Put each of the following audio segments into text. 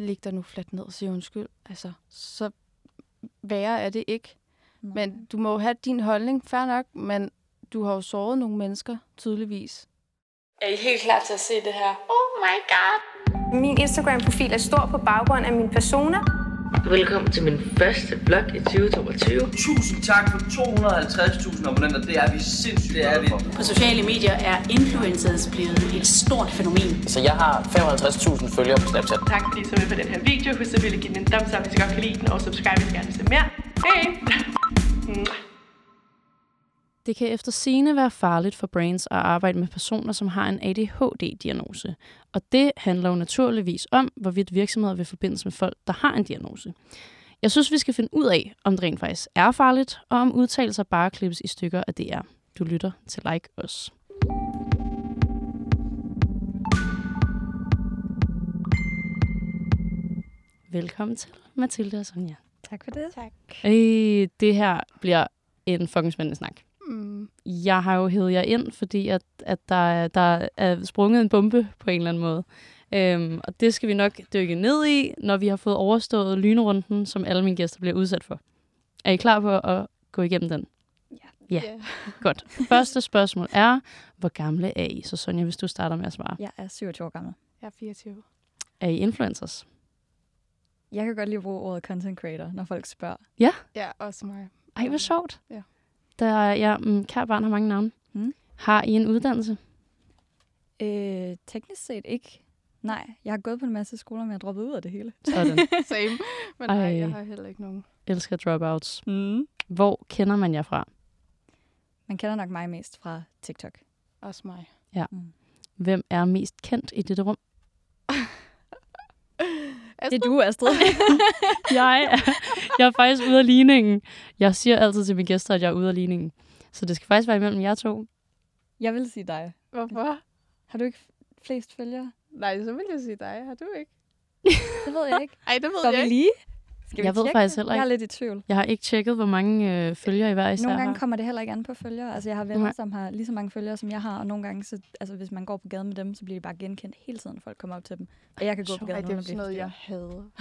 læg dig nu fladt ned og sige undskyld. Altså, så værre er det ikke. Men du må jo have din holdning, fair nok, men du har jo såret nogle mennesker, tydeligvis. Er I helt klar til at se det her? Oh my god. Min Instagram-profil er stor på baggrund af min persona. Velkommen til min første vlog i 2022. Tusind tak for 250.000 abonnenter. Det er vi sindssygt det er vi. På sociale medier er influencers blevet et stort fænomen. Så jeg har 55.000 følgere på Snapchat. Tak fordi I så med på den her video. Husk at ville give den en thumbs up, hvis I godt kan lide den, og subscribe, hvis I gerne vil se mere. Hej! Det kan efter sine være farligt for brains at arbejde med personer, som har en ADHD-diagnose. Og det handler jo naturligvis om, hvorvidt virksomheder vil forbindes med folk, der har en diagnose. Jeg synes, vi skal finde ud af, om det rent faktisk er farligt, og om udtalelser bare klippes i stykker af DR. Du lytter til Like Os. Velkommen til, Mathilde og Sonja. Tak for det. Tak. Øh, det her bliver en fucking spændende snak. Mm. Jeg har jo hævet jer ind, fordi at, at der, er- der er sprunget en bombe på en eller anden måde. Øhm, og det skal vi nok dykke ned i, når vi har fået overstået lynrunden, som alle mine gæster bliver udsat for. Er I klar på at gå igennem den? Ja. Ja. Godt. Første spørgsmål er, hvor gamle er I? Så Sonja, hvis du starter med at svare. Jeg er 27 år gammel. Jeg er 24. Er I influencers? Jeg kan godt lide at bruge ordet content creator, når folk spørger. Ja, også mig. Ej, hvor sjovt. Ja. Der er, ja, mm, kære barn har mange navne. Mm. Har I en uddannelse? Øh, teknisk set ikke. Nej, jeg har gået på en masse skoler, men jeg droppet ud af det hele. Sådan. Same. Men nej, Ej. jeg har heller ikke nogen. Elsker dropouts. Mm. Hvor kender man jer fra? Man kender nok mig mest fra TikTok. Også mig. Hvem er mest kendt i dette rum? Det er du, Astrid. jeg, er, jeg er faktisk ude af ligningen. Jeg siger altid til mine gæster, at jeg er ude af ligningen. Så det skal faktisk være imellem jer to. jeg vil sige dig. Hvorfor? Har du ikke flest følgere? Nej, så vil jeg sige dig. Har du ikke? Det ved jeg ikke. Ej, det ved Skal jeg vi ikke. lige? Skal Jeg vi ved tjekke faktisk heller Jeg er ikke. lidt i tvivl. Jeg har ikke tjekket, hvor mange øh, følgere I hver især Nogle gange har. kommer det heller ikke an på følgere. Altså, jeg har venner, som har lige så mange følgere, som jeg har, og nogle gange, så, altså, hvis man går på gaden med dem, så bliver de bare genkendt hele tiden, når folk kommer op til dem. Og jeg kan gå på Sjovt. Ej, gaden det er uden jo at sådan blive noget, jeg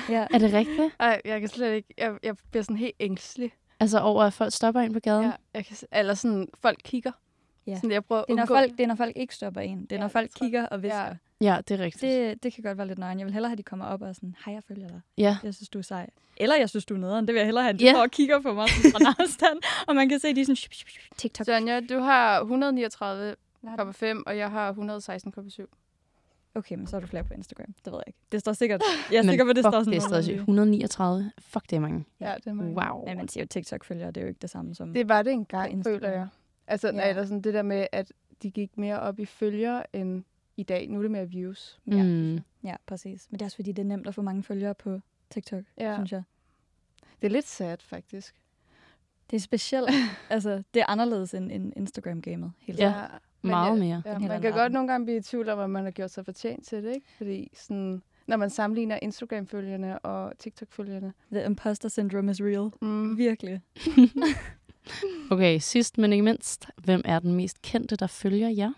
hader. Ja. Er det rigtigt? Ej, jeg kan slet ikke... Jeg, jeg bliver sådan helt ængstelig. Altså over, at folk stopper ind på gaden? Ja, jeg kan, eller sådan, folk kigger. Ja. Sådan, jeg prøver at Det er, når folk, det er, når folk ikke stopper en. Det er, Ja, når folk jeg. kigger og visker. Ja. Ja, det er rigtigt. Det, det kan godt være lidt nøgen. Jeg vil hellere have, at de kommer op og er sådan, hej, jeg følger dig. Ja. Jeg synes, du er sej. Eller jeg synes, du er nederen. Det vil jeg hellere have, at de Ja. yeah. og kigger på mig sådan fra en afstand. Og man kan se, de er sådan, shup, TikTok. Sonja, du har 139,5, og jeg har 116,7. Okay, men så er du flere på Instagram. Det ved jeg ikke. Det står sikkert. Jeg er Men sikker på, det står sådan. det er stadig nogenlunde. 139. Fuck, det er mange. Ja, det er mange. Wow. Men man siger jo TikTok-følgere, det er jo ikke det samme som... Det var det engang, Instagram. føler jeg. Altså, Ja. ja. eller sådan det der med, at de gik mere op i følger end i dag. Nu er det mere views. Ja. Mm. Ja, præcis. Men det er også fordi, det er nemt at få mange følgere på TikTok, Ja. synes jeg. Det er lidt sad, faktisk. Det er specielt. altså, det er anderledes end, end Instagram-gamet. Helt Ja. klart. men Meget jeg- mere. Ja, man anden kan godt nogle gange blive i tvivl om, at man har gjort sig fortjent til det, ikke? Fordi sådan, når man sammenligner Instagram-følgerne og TikTok-følgerne. The imposter syndrome is real. Mm. Virkelig. Okay, sidst men ikke mindst. Hvem er den mest kendte, der følger jer?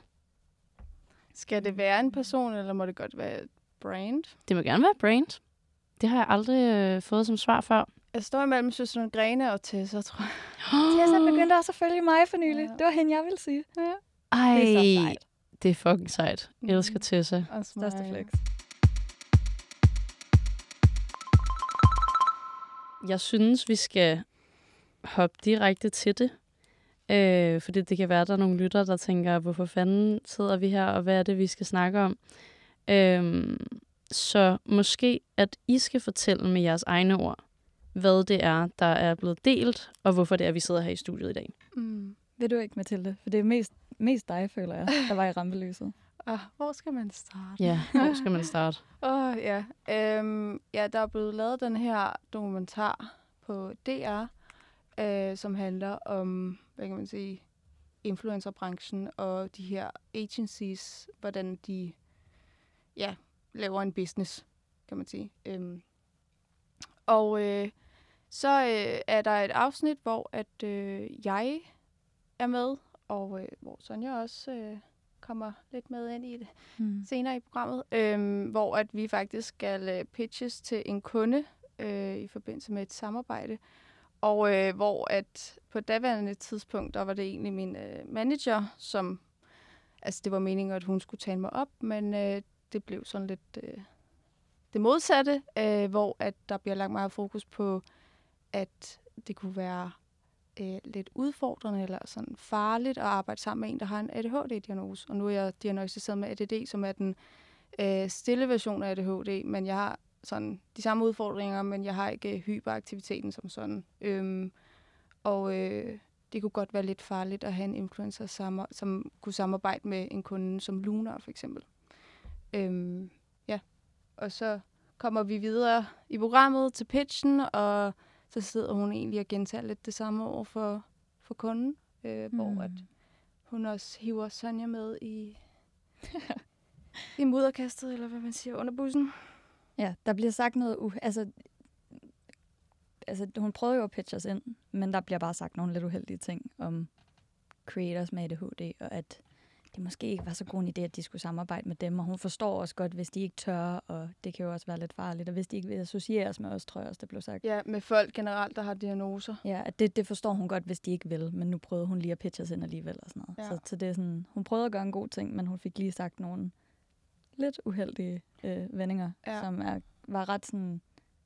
Skal det være en person, eller må det godt være et brand? Det må gerne være brand. Det har jeg aldrig øh, fået som svar før. Jeg står imellem Søsterne Grene og Tessa, tror jeg. Tessa begyndte også at følge mig for nylig. Ja. Det var hende, jeg ville sige. Ej, Det er så sejt. det er fucking sejt. Jeg Mhm. elsker Tessa. Også Største flex. Jeg synes, vi skal hoppe direkte til det. Øh, fordi det kan være, at der er nogle lyttere, der tænker, hvorfor fanden sidder vi her, og hvad er det, vi skal snakke om? Øh, så måske, at I skal fortælle med jeres egne ord, hvad det er, der er blevet delt, og hvorfor det er, vi sidder her i studiet i dag. Mm. Ved du ikke, Mathilde? For det er mest, mest dig, føler jeg, der var i rampelyset. Ah, hvor skal man starte? Ja, hvor skal man starte? Åh, oh, ja. Øhm, ja, der er blevet lavet den her dokumentar på DR, øh, som handler om, hvad kan man sige, influencerbranchen og de her agencies, hvordan de ja, laver en business, kan man sige. Øhm, og øh, så øh, er der et afsnit, hvor at øh, jeg er med, og øh, hvor Sonja også øh, kommer lidt med ind i det Mm. senere i programmet, øhm, hvor at vi faktisk skal øh, pitches til en kunde øh, i forbindelse med et samarbejde. Og øh, hvor at på daværende tidspunkt, der var det egentlig min øh, manager, som, altså det var meningen, at hun skulle tale mig op, men øh, det blev sådan lidt øh, det modsatte, øh, hvor at der bliver lagt meget fokus på, at det kunne være øh, lidt udfordrende eller sådan farligt at arbejde sammen med en, der har en ADHD-diagnose. Og nu er jeg diagnostiseret med ADD, som er den øh, stille version af ADHD, men jeg har sådan de samme udfordringer, men jeg har ikke øh, hyperaktiviteten som sådan. Øhm, og øh, det kunne godt være lidt farligt at have en influencer, sammen, som kunne samarbejde med en kunde som Lunar for eksempel. Øhm, ja, og så kommer vi videre i programmet til pitchen, og så sidder hun egentlig og gentager lidt det samme over for, for kunden, øh, mm. hvor at hun også hiver Sonja med i, i mudderkastet, eller hvad man siger, under bussen. Ja, der bliver sagt noget... Uh, altså, altså, hun prøvede jo at pitche os ind, men der bliver bare sagt nogle lidt uheldige ting om creators med ADHD, og at det måske ikke var så god en idé, at de skulle samarbejde med dem, og hun forstår også godt, hvis de ikke tør, og det kan jo også være lidt farligt, og hvis de ikke vil associeres med os, tror jeg også, det blev sagt. Ja, med folk generelt, der har diagnoser. Ja, at det, det forstår hun godt, hvis de ikke vil, men nu prøvede hun lige at pitche os ind alligevel og sådan noget. Ja. Så, så det er sådan, hun prøvede at gøre en god ting, men hun fik lige sagt nogle lidt uheldige øh, vendinger, Ja. som er, var ret sådan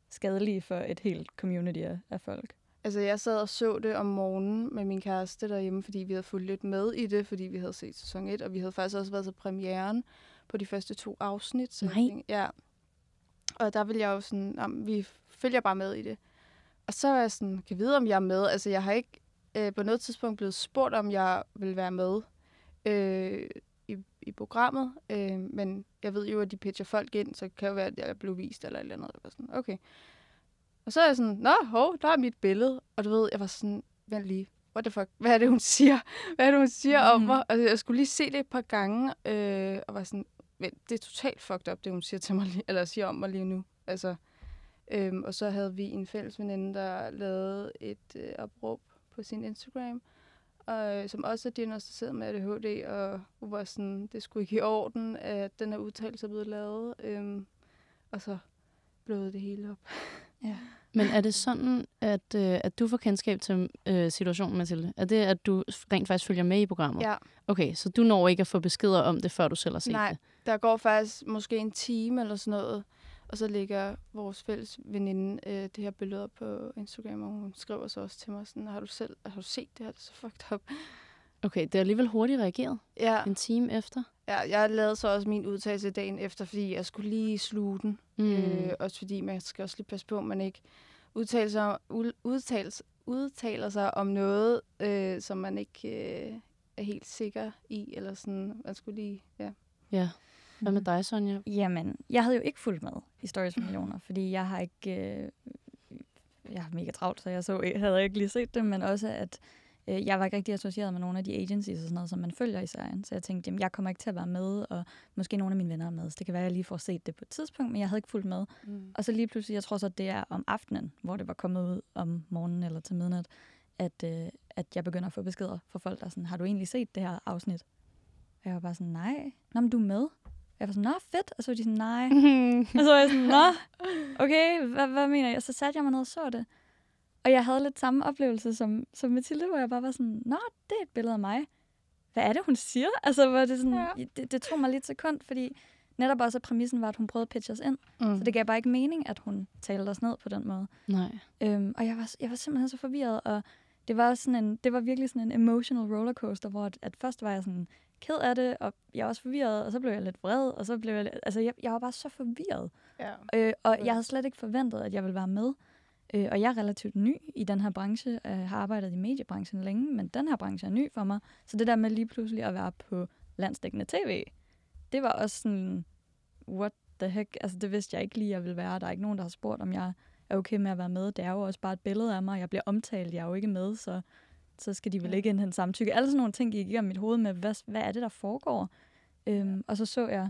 skadelige for et helt community af, af folk. Altså, jeg sad og så det om morgenen med min kæreste derhjemme, fordi vi havde fulgt lidt med i det, fordi vi havde set sæson 1, og vi havde faktisk også været til premieren på de første to afsnit. Så jeg Nej. tænkte, ja. Og der ville jeg jo sådan, jamen, vi følger bare med i det. Og så er jeg sådan, kan vide, om jeg er med? Altså, jeg har ikke øh, på noget tidspunkt blevet spurgt, om jeg vil være med øh, i, programmet. Øh, men jeg ved jo, at de pitcher folk ind, så det kan jo være, at jeg blev vist eller et eller andet. Jeg var sådan, okay. Og så er jeg sådan, nå, hov, der er mit billede. Og du ved, jeg var sådan, vent lige, what the fuck, hvad er det, hun siger? Hvad er det, hun siger mm. om mig? Altså, jeg skulle lige se det et par gange, øh, og var sådan, vent, det er totalt fucked up, det hun siger til mig, lige, eller siger om mig lige nu. Altså, øhm, og så havde vi en fælles veninde, der lavede et øh, opråb på sin Instagram, og, øh, som også er diagnostiseret med ADHD, og var sådan, det skulle ikke i orden, at den her udtalelse er blevet lavet. Øhm, og så blødede det hele op. Ja. Men er det sådan, at, øh, at du får kendskab til øh, situationen, Mathilde? Er det, at du rent faktisk følger med i programmet? Ja. Okay, så du når ikke at få beskeder om det, før du selv har set Nej, det? der går faktisk måske en time eller sådan noget, og så ligger vores fælles veninde øh, det her billede op på Instagram, og hun skriver så også til mig sådan, har du selv har du set det her? Det er så fucked up. Okay, det er alligevel hurtigt reageret. Ja, En time efter. ja jeg lavede så også min udtalelse dagen efter, fordi jeg skulle lige sluge den. Mm. Øh, også fordi man skal også lige passe på, at man ikke udtaler sig, ud, udtales, udtaler sig om noget, øh, som man ikke øh, er helt sikker i, eller sådan, man skulle lige, ja. Ja. Hvad med dig, Sonja? Jamen, jeg havde jo ikke fulgt med i Stories for Millioner, fordi jeg har ikke... Øh, jeg har mega travlt, så jeg så, havde ikke lige set det, men også at øh, jeg var ikke rigtig associeret med nogle af de agencies og sådan noget, som man følger i serien. Så jeg tænkte, jamen, jeg kommer ikke til at være med, og måske nogle af mine venner er med. Så det kan være, at jeg lige får set det på et tidspunkt, men jeg havde ikke fulgt med. Mm. Og så lige pludselig, jeg tror så, at det er om aftenen, hvor det var kommet ud om morgenen eller til midnat, at, øh, at jeg begynder at få beskeder fra folk, der er sådan, har du egentlig set det her afsnit? Og jeg var bare sådan, nej. Nå, men du er med. Jeg var sådan, nå, fedt. Og så var de sådan, nej. og så var jeg sådan, nå, okay, hvad, hvad mener jeg? Og så satte jeg mig ned og så det. Og jeg havde lidt samme oplevelse som, som Mathilde, hvor jeg bare var sådan, nå, det er et billede af mig. Hvad er det, hun siger? Altså, hvor det, sådan, Ja. det, det tog mig lidt sekund, fordi netop også at præmissen var, at hun prøvede at pitche os ind. Mm. Så det gav bare ikke mening, at hun talte os ned på den måde. Nej. Øhm, og jeg var, jeg var simpelthen så forvirret, og det var, sådan en, det var virkelig sådan en emotional rollercoaster, hvor at, at først var jeg sådan ked af det, og jeg var også forvirret, og så blev jeg lidt vred, og så blev jeg, lidt- altså jeg, jeg var bare så forvirret. Ja. Øh, og jeg havde slet ikke forventet, at jeg ville være med. Øh, og jeg er relativt ny i den her branche, øh, har arbejdet i mediebranchen længe, men den her branche er ny for mig. Så det der med lige pludselig at være på landsdækkende tv, det var også sådan, what the heck? Altså det vidste jeg ikke lige, jeg ville være. Der er ikke nogen, der har spurgt, om jeg er okay med at være med. Det er jo også bare et billede af mig. Jeg bliver omtalt, jeg er jo ikke med, så, så skal de vel Ja. ikke indhente samtykke. Alle sådan nogle ting gik igennem mit hoved med, hvad, hvad er det, der foregår? Øhm, og så så jeg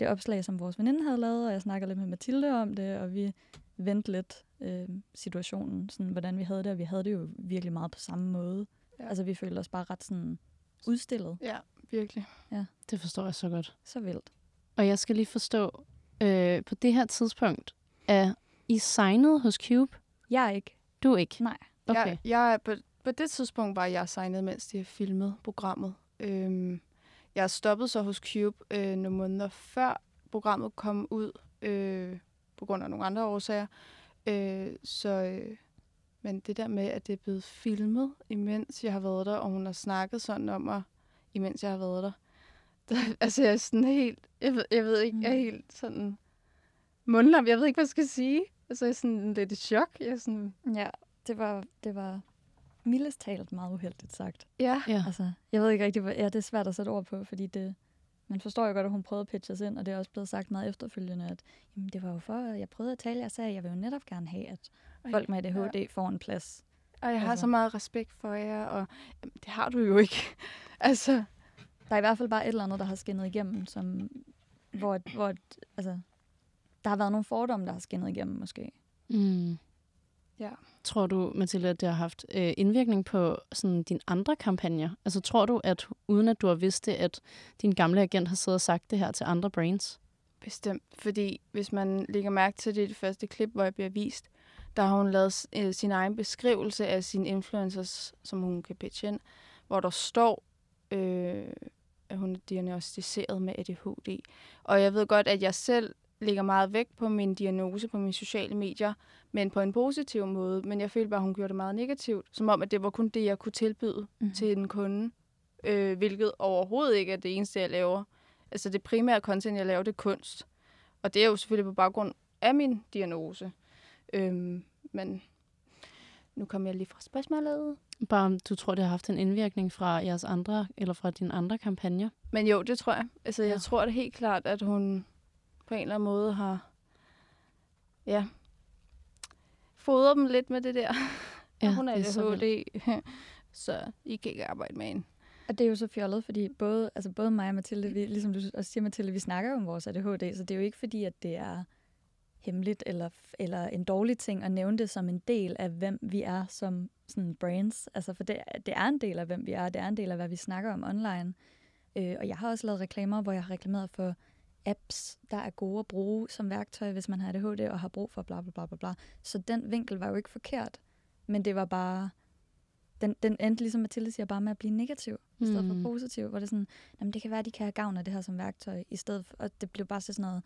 det opslag, som vores veninde havde lavet, og jeg snakkede lidt med Mathilde om det, og vi vendte lidt øh, situationen, sådan, hvordan vi havde det, og vi havde det jo virkelig meget på samme måde. Ja. Ja. Altså, vi følte os bare ret sådan udstillet. Ja, virkelig. Det forstår jeg så godt. Så vildt. Og jeg skal lige forstå, øh, på det her tidspunkt, er I signet hos Cube? Jeg er ikke. Du er ikke? Nej. Okay. Jeg, jeg, er på, på det tidspunkt var jeg signet, mens de filmet programmet. Øhm, jeg stoppede så hos Cube øh, nogle måneder før programmet kom ud, øh, på grund af nogle andre årsager. Øh, så, øh, men det der med, at det er blevet filmet, imens jeg har været der, og hun har snakket sådan om mig, imens jeg har været der. der altså, jeg er sådan helt, jeg ved, jeg ved ikke, jeg er helt sådan mundlam. Jeg ved ikke, hvad jeg skal sige. Altså, jeg er sådan lidt i chok. Jeg er sådan, Ja, det var, det var mildest talt meget uheldigt sagt. ja. Ja. Altså, jeg ved ikke rigtig, hvad, ja, det er svært at sætte ord på, fordi det, man forstår jo godt, at hun prøvede at pitche os ind, og det er også blevet sagt meget efterfølgende, at jamen, det var jo for, at jeg prøvede at tale, jeg sagde, at jeg vil jo netop gerne have, at folk med ADHD får en plads. Og jeg har Altså. så meget respekt for jer, og jamen, det har du jo ikke. altså, Der er i hvert fald bare et eller andet, der har skinnet igennem, som, hvor, hvor altså, der har været nogle fordomme, der har skinnet igennem måske. Mm. Ja. Tror du, Mathilde, at det har haft øh, indvirkning på sådan, dine andre kampagner? Altså tror du, at uden at du har vidst det, at din gamle agent har siddet og sagt det her til andre brains? bestemt. Fordi hvis man lægger mærke til det, i det første klip, hvor jeg bliver vist, der har hun lavet øh, sin egen beskrivelse af sine influencers, som hun kan pitche ind, hvor der står, øh, at hun er diagnostiseret med ADHD. Og jeg ved godt, at jeg selv lægger meget vægt på min diagnose på mine sociale medier, men på en positiv måde. Men jeg følte bare, at hun gjorde det meget negativt. Som om, at det var kun det, jeg kunne tilbyde Mhm. til en kunde. Øh, hvilket overhovedet ikke er det eneste, jeg laver. Altså det primære content, jeg laver, det er kunst. Og det er jo selvfølgelig på baggrund af min diagnose. Øhm, men nu kommer jeg lige fra spørgsmålet. Bare om du tror, det har haft en indvirkning fra jeres andre, eller fra dine andre kampagner? Men jo, det tror jeg. Altså, ja. Ja. jeg tror det helt klart, at hun på en eller anden måde har ja, fodret dem lidt med det der. Ja, hun er det er så ADHD, så I kan ikke arbejde med en. Og det er jo så fjollet, fordi både, altså både mig og Mathilde, vi, ligesom du også siger, Mathilde, vi snakker om vores ADHD, så det er jo ikke fordi, at det er hemmeligt eller, eller en dårlig ting at nævne det som en del af, hvem vi er som sådan brands. Altså for det, det er en del af, hvem vi er, det er en del af, hvad vi snakker om online. Øh, og jeg har også lavet reklamer, hvor jeg har reklameret for apps, der er gode at bruge som værktøj, hvis man har ADHD og har brug for bla bla bla bla bla. Så den vinkel var jo ikke forkert, men det var bare den, den endte, ligesom Mathilde siger, bare med at blive negativ, i stedet for Mm. positiv, hvor det er sådan, jamen det kan være, at de kan have gavn af det her som værktøj, i stedet for, og det blev bare så sådan noget,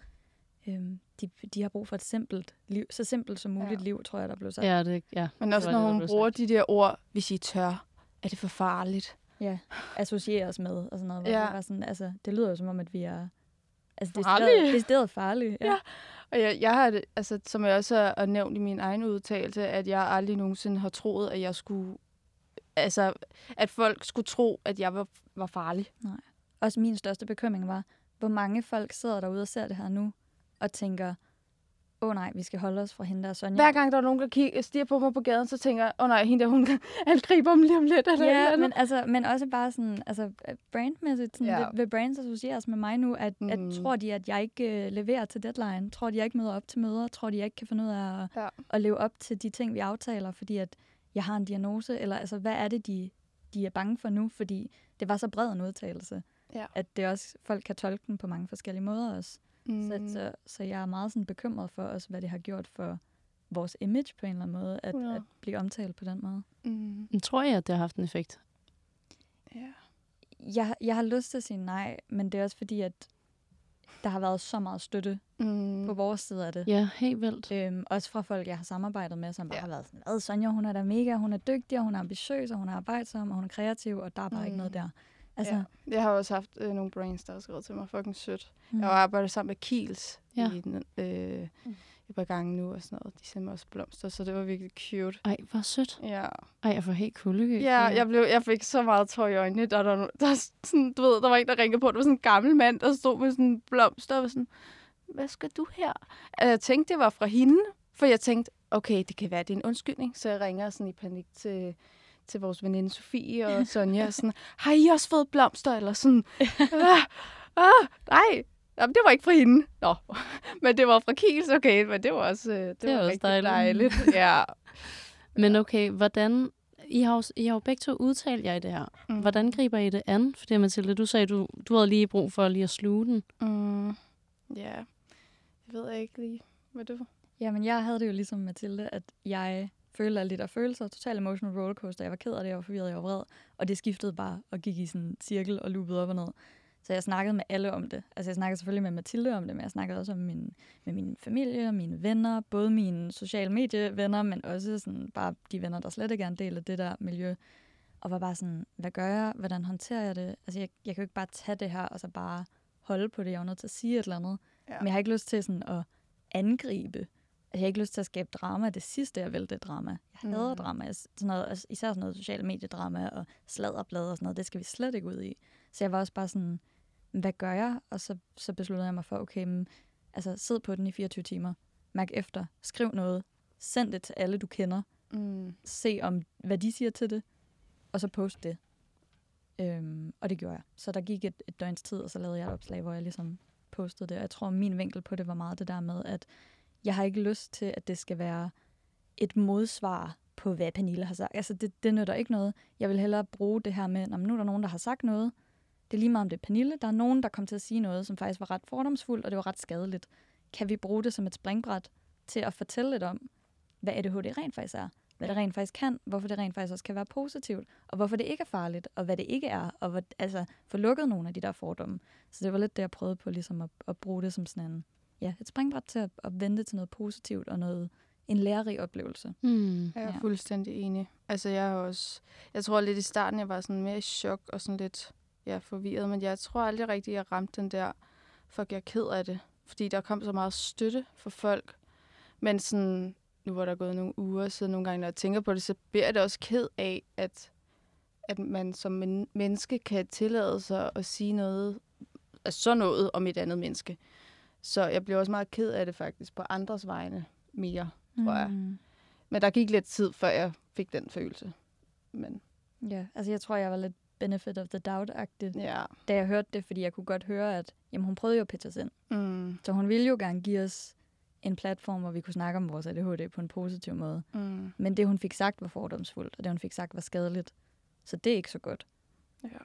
øhm, de, de har brug for et simpelt liv, så simpelt som muligt Ja. liv, tror jeg, der blev sagt. Ja, det, ja. Men også når det, hun bruger sagt. de der ord, hvis I tør, er det for farligt. ja. Associeres med, og sådan noget, hvor Ja. det var sådan, altså, det lyder jo som om, at vi er, altså, det er Farlige. decideret farlige. Ja. Ja. Og jeg, jeg har det, altså, som jeg også har nævnt i min egen udtalelse, at jeg aldrig nogensinde har troet, at jeg skulle, altså, at folk skulle tro, at jeg var, var farlig. Også min største bekymring var, hvor mange folk sidder derude og ser det her nu, og tænker, åh oh, nej, vi skal holde os fra hende der Sonja. Hver gang der er nogen, der kigger, stiger på mig på gaden, så tænker jeg, åh oh, nej, hende der, hun angriber dem lige om lidt. Eller eller Ja, andet. men, altså, men også bare sådan, altså brandmæssigt, sådan, Ja. vil, vil brands associeres med mig nu, at, mm. at tror de, at jeg ikke uh, leverer til deadline? Tror de, jeg ikke møder op til møder? Tror de, jeg ikke kan finde ud af at, ja. at leve op til de ting, vi aftaler, fordi at jeg har en diagnose? Eller altså, hvad er det, de, de er bange for nu? Fordi det var så bred en udtalelse, Ja. at det også, folk kan tolke den på mange forskellige måder også. Mm. Så, så, så jeg er meget sådan bekymret for også, hvad det har gjort for vores image på en eller anden måde, at, 100. at blive omtalt på den måde. Mm. Men Tror jeg, at det har haft en effekt? Ja. jeg, jeg har lyst til at sige nej, men det er også fordi, at der har været så meget støtte Mm. på vores side af det. Ja, helt vildt. Øhm, også fra folk, jeg har samarbejdet med, som bare Ja. har været sådan, hvad Sonja, hun er da mega, hun er dygtig, og hun er ambitiøs, og hun er arbejdsom, og hun er kreativ, og der er bare mm. ikke noget Mm. der. Altså, ja. Jeg har også haft øh, nogle brains, der har skrevet til mig, fucking sødt. mm. Jeg har arbejdet sammen med Kiels Ja. i den, øh, et par gange nu og sådan noget. De sendte mig også blomster, så det var virkelig cute. Ej, hvor sødt. Ja, Ej, jeg får helt kuldegø. ja jeg, blev, jeg fik så meget tår i øjnene. Der, der, der, sådan, du ved, der var en, der ringede på. Det var sådan en gammel mand, der stod med sådan en blomster og var sådan, hvad skal du her? Og jeg tænkte, det var fra hende, for jeg tænkte, okay, det kan være, det er en undskyldning. Så jeg ringer sådan i panik til, til vores veninde Sofie og Sonja, og sådan, har I også fået blomster? Eller sådan, ah, ah, nej, Jamen, det var ikke fra hende. Nå, men det var fra Kiels, okay, men det var også, øh, det, er var også rigtig dejligt. dejligt. Ja. Men okay, hvordan I har, jo, I har jo begge to udtalt jer i det her. Mm. Hvordan griber I det an? Fordi Mathilde, du sagde, du, du havde lige brug for lige at sluge den. Mm. Ja, jeg ved ikke lige, hvad du... Jamen, jeg havde det jo ligesom Mathilde, at jeg følte alle de der følelser, total emotional rollercoaster. Jeg var ked af det, jeg var forvirret, jeg var vred, og det skiftede bare og gik i sådan en cirkel og loopede op og ned. Så jeg snakkede med alle om det. Altså jeg snakkede selvfølgelig med Mathilde om det, men jeg snakkede også om min, med min familie og mine venner, både mine sociale medievenner, men også sådan bare de venner, der slet ikke er en del af det der miljø. Og var bare sådan, hvad gør jeg? Hvordan håndterer jeg det? Altså jeg, jeg kan jo ikke bare tage det her og så bare holde på det. Jeg er nødt til at sige et eller andet. Ja. Men jeg har ikke lyst til sådan at angribe. Jeg har ikke lyst til at skabe drama. Det sidste, jeg vil, det er drama. Jeg hader Mhm. drama. Jeg- Sådan noget, altså, især sådan noget sociale mediedrama og sladderblad og sådan noget. Det skal vi slet ikke ud i. Så jeg var også bare sådan, hvad gør jeg? Og så, så besluttede jeg mig for, okay, men, altså sid på den i 24 timer. Mærk efter. Skriv noget. Send det til alle, du kender. Mm. Se om, hvad de siger til det. Og så post det. Øhm, og det gjorde jeg. Så der gik et, et døgns tid, og så lavede jeg et opslag, hvor jeg ligesom postede det. Og jeg tror, min vinkel på det var meget det der med, at jeg har ikke lyst til, at det skal være et modsvar på, hvad Pernille har sagt. Altså, det, det nytter ikke noget. Jeg vil hellere bruge det her med, "Nå, nu er der nogen, der har sagt noget. Det er lige meget om det er Pernille. Der er nogen, der kom til at sige noget, som faktisk var ret fordomsfuldt, og det var ret skadeligt. Kan vi bruge det som et springbræt til at fortælle lidt om, hvad ADHD rent faktisk er? Hvad det rent faktisk kan, hvorfor det rent faktisk også kan være positivt, og hvorfor det ikke er farligt, og hvad det ikke er, og hvor, altså, få lukket nogle af de der fordomme. Så det var lidt det, jeg prøvede på, ligesom at, at bruge det som sådan en, ja, et springbræt til at, at vende det til noget positivt og noget, en lærerig oplevelse. Hmm. Jeg er Ja. fuldstændig enig. Altså, jeg har også... Jeg tror lidt i starten, jeg var sådan mere i chok og sådan lidt ja, forvirret, men jeg tror aldrig rigtigt, jeg ramte den der, fuck, jeg er ked af det. Fordi der kom så meget støtte for folk. Men sådan, nu hvor der er gået nogle uger, så nogle gange, når jeg tænker på det, så bliver jeg det også ked af, at, at man som men- menneske kan tillade sig at sige noget, altså så noget om et andet menneske. Så jeg bliver også meget ked af det faktisk på andres vegne mere, tror jeg. Mm. Men der gik lidt tid, før jeg fik den følelse. Men Ja, altså jeg tror, jeg var lidt benefit of the doubt-agtigt, ja. da jeg hørte det, fordi jeg kunne godt høre, at jamen, hun prøvede jo at pitche os ind. Mm. Så hun ville jo gerne give os en platform, hvor vi kunne snakke om vores ADHD på en positiv måde. Mm. Men det, hun fik sagt, var fordomsfuldt, og det, hun fik sagt, var skadeligt. Så det er ikke så godt.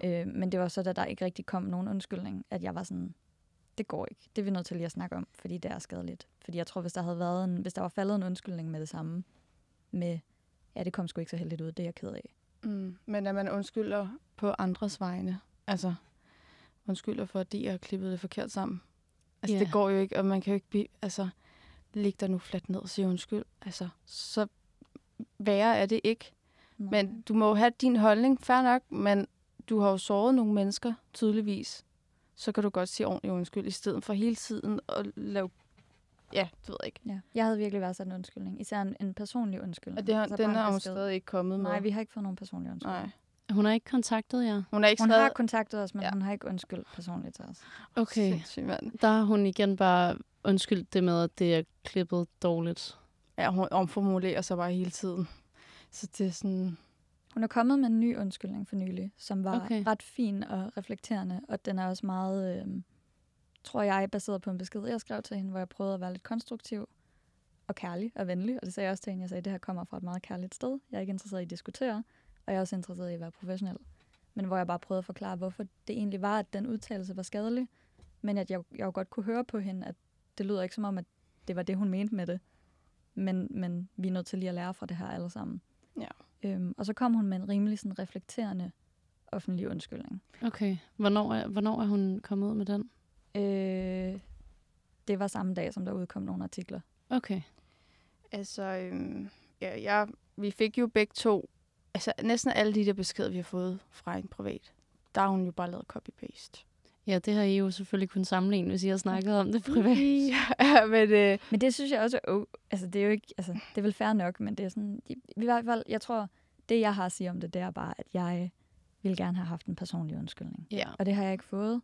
Ja. Øh, men det var så, da der ikke rigtig kom nogen undskyldning, at jeg var sådan, det går ikke. Det er vi nødt til lige at snakke om, fordi det er skadeligt. Fordi jeg tror, hvis der havde været en, hvis der var faldet en undskyldning med det samme, med, ja, det kom sgu ikke så heldigt ud, det er jeg ked af. Mm. Men at man undskylder på andres vegne. Altså, undskylder for, at de har klippet det forkert sammen. Altså, yeah. det går jo ikke, og man kan jo ikke blive... Altså, læg dig nu fladt ned og sige undskyld. Altså, så værre er det ikke. Men du må jo have din holdning, fair nok, men du har jo såret nogle mennesker, tydeligvis. Så kan du godt sige ordentligt undskyld, i stedet for hele tiden at lave... Ja, du ved ikke. Ja. Jeg havde virkelig været sådan en undskyldning. Især en, en personlig undskyldning. Og det har, Altså den er hun besked. stadig ikke kommet med. Nej, vi har ikke fået nogen personlig undskyldning. Nej. Hun har ikke kontaktet jer? Hun har ikke Hun skrevet... har kontaktet os, men Ja. hun har ikke undskyldt personligt til os. Okay. Sindssygt. Der har hun igen bare undskyldt det med, at det er klippet dårligt. Ja, hun omformulerer sig bare hele tiden. Så det er sådan... Hun er kommet med en ny undskyldning for nylig, som var Okay. ret fin og reflekterende, og den er også meget, øh, tror jeg, baseret på en besked, jeg skrev til hende, hvor jeg prøvede at være lidt konstruktiv og kærlig og venlig, og det sagde jeg også til hende. Jeg sagde, at det her kommer fra et meget kærligt sted. Jeg er ikke interesseret i at diskutere, og jeg er også interesseret i at være professionel. Men hvor jeg bare prøvede at forklare, hvorfor det egentlig var, at den udtalelse var skadelig, men at jeg, jeg jo godt kunne høre på hende, at det lyder ikke som om, at det var det, hun mente med det. Men, men vi er nødt til lige at lære fra det her alle sammen. Øhm, og så kom hun med en rimelig sådan, reflekterende offentlig undskyldning. Okay. Hvornår er, hvornår er hun kommet ud med den? Øh, det var samme dag, som der udkom nogle artikler. Okay. Altså, øhm, ja, jeg, vi fik jo begge to... Altså, næsten alle de der beskeder, vi har fået fra en privat, der har hun jo bare lavet copy-paste. Ja, det har I jo selvfølgelig kun sammenligne, hvis I har snakket om det privat. ja, men... Øh, Men det synes jeg også er... Oh, altså, det er jo ikke... Altså, det er vel fair nok, men det er sådan... I, I hvert fald, jeg tror, det jeg har at sige om det, det er bare, at jeg ville gerne have haft en personlig undskyldning. Ja. Og det har jeg ikke fået.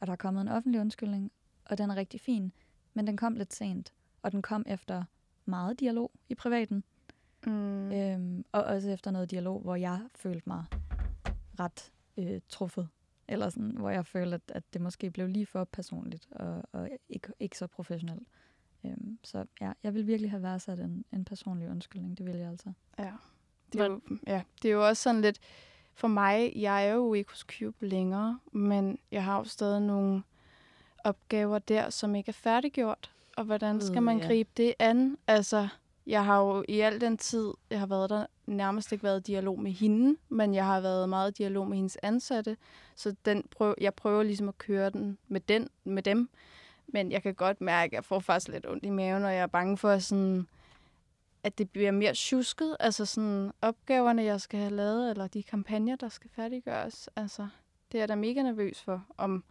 Og der er kommet en offentlig undskyldning, og den er rigtig fin. Men den kom lidt sent, og den kom efter meget dialog i privaten. mm, Øhm, og også efter noget dialog, hvor jeg følte mig ret øh, truffet. Eller sådan, hvor jeg følte, at, at det måske blev lige for personligt og, og ikke, ikke så professionelt. Øhm, så ja, jeg vil virkelig have værdsat en, en personlig undskyldning. Det vil jeg altså. ja, det er, jo, ja, det er jo også sådan lidt... For mig, jeg er jo ikke hos Cube længere, men jeg har jo stadig nogle opgaver der, som ikke er færdiggjort. Og hvordan skal man gribe det an? Altså, jeg har jo i al den tid, jeg har været der, nærmest ikke været i dialog med hende, men jeg har været meget i dialog med hendes ansatte. Så den prøv, jeg prøver ligesom at køre den med, den med dem. Men jeg kan godt mærke, at jeg får faktisk lidt ondt i maven, og jeg er bange for, sådan, at det bliver mere tjusket. Altså sådan opgaverne, jeg skal have lavet, eller de kampagner, der skal færdiggøres. Altså, det er jeg da mega nervøs for, om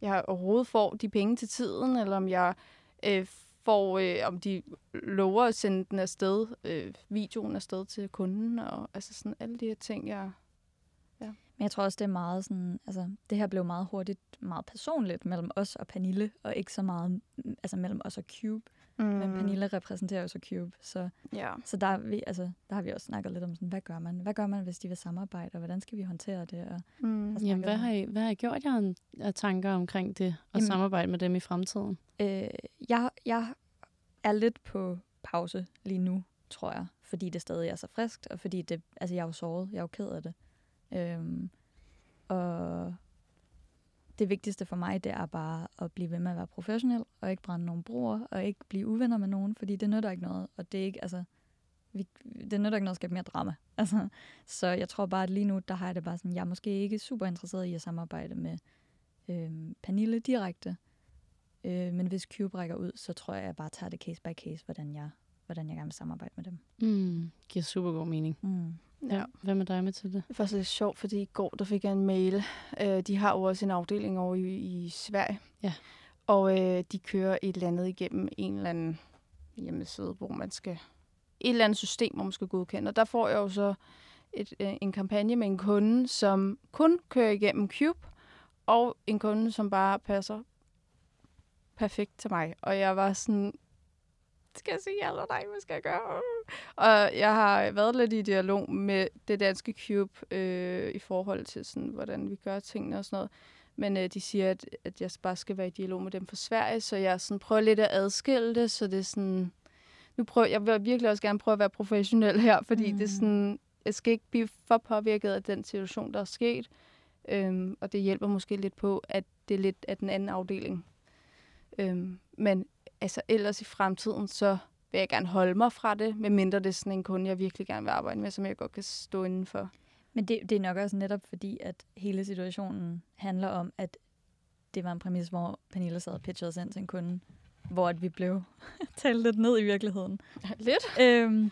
jeg overhovedet får de penge til tiden, eller om jeg øh, hvor øh, om de lover at sende den afsted, øh, videoen afsted til kunden, og altså sådan alle de her ting, jeg... Ja. Men jeg tror også, det er meget sådan, altså det her blev meget hurtigt meget personligt mellem os og Panille, og ikke så meget altså mellem os og Cube. Mm. Men Pernille repræsenterer jo så Cube, så, ja. så der, er vi, altså, der har vi også snakket lidt om, sådan, hvad gør man? Hvad gør man, hvis de vil samarbejde, og hvordan skal vi håndtere det? Og, mm. Jamen, hvad har, I, hvad har I gjort jer af tanker omkring det, og Jamen, samarbejde med dem i fremtiden? Øh, jeg, jeg er lidt på pause lige nu, tror jeg, fordi det stadig er så friskt, og fordi det, altså jeg er jo såret, jeg er jo ked af det. Øhm, og det vigtigste for mig, det er bare at blive ved med at være professionel, og ikke brænde nogen broer, og ikke blive uvenner med nogen, fordi det nytter ikke noget, og det er ikke, altså, vi, det nytter ikke noget at skabe mere drama. Altså, så jeg tror bare, at lige nu, der har jeg det bare sådan, jeg er måske ikke super interesseret i at samarbejde med øhm, Pernille direkte, øh, men hvis Cube rækker ud, så tror jeg, at jeg bare tager det case by case, hvordan jeg, hvordan jeg gerne vil samarbejde med dem. Mm, giver super god mening. Mm. Ja. Hvad med dig med til det? Det er faktisk lidt sjovt, fordi i går der fik jeg en mail. Øh, de har jo også en afdeling over i, i Sverige. Ja. Og øh, de kører et eller andet igennem en eller anden hjemmeside, hvor man skal... Et eller andet system, hvor man skal godkende. Og der får jeg jo så et, øh, en kampagne med en kunde, som kun kører igennem Cube, og en kunde, som bare passer perfekt til mig. Og jeg var sådan, skal jeg sige eller nej, hvad skal jeg gøre? Og jeg har været lidt i dialog med det danske Cube øh, i forhold til, sådan, hvordan vi gør tingene og sådan noget. Men øh, de siger, at, at jeg bare skal være i dialog med dem fra Sverige, så jeg sådan prøver lidt at adskille det, så det er sådan... Nu prøver, jeg vil virkelig også gerne prøve at være professionel her, fordi mm. det er sådan, jeg skal ikke blive for påvirket af den situation, der er sket. Øhm, og det hjælper måske lidt på, at det er lidt af den anden afdeling. Øhm, men altså ellers i fremtiden, så vil jeg gerne holde mig fra det, medmindre det er sådan en kunde, jeg virkelig gerne vil arbejde med, som jeg godt kan stå indenfor. Men det, det er nok også netop fordi, at hele situationen handler om, at det var en præmis, hvor Pernille sad og pitchede os ind til en kunde, hvor at vi blev talt lidt ned i virkeligheden. Lidt? Øhm,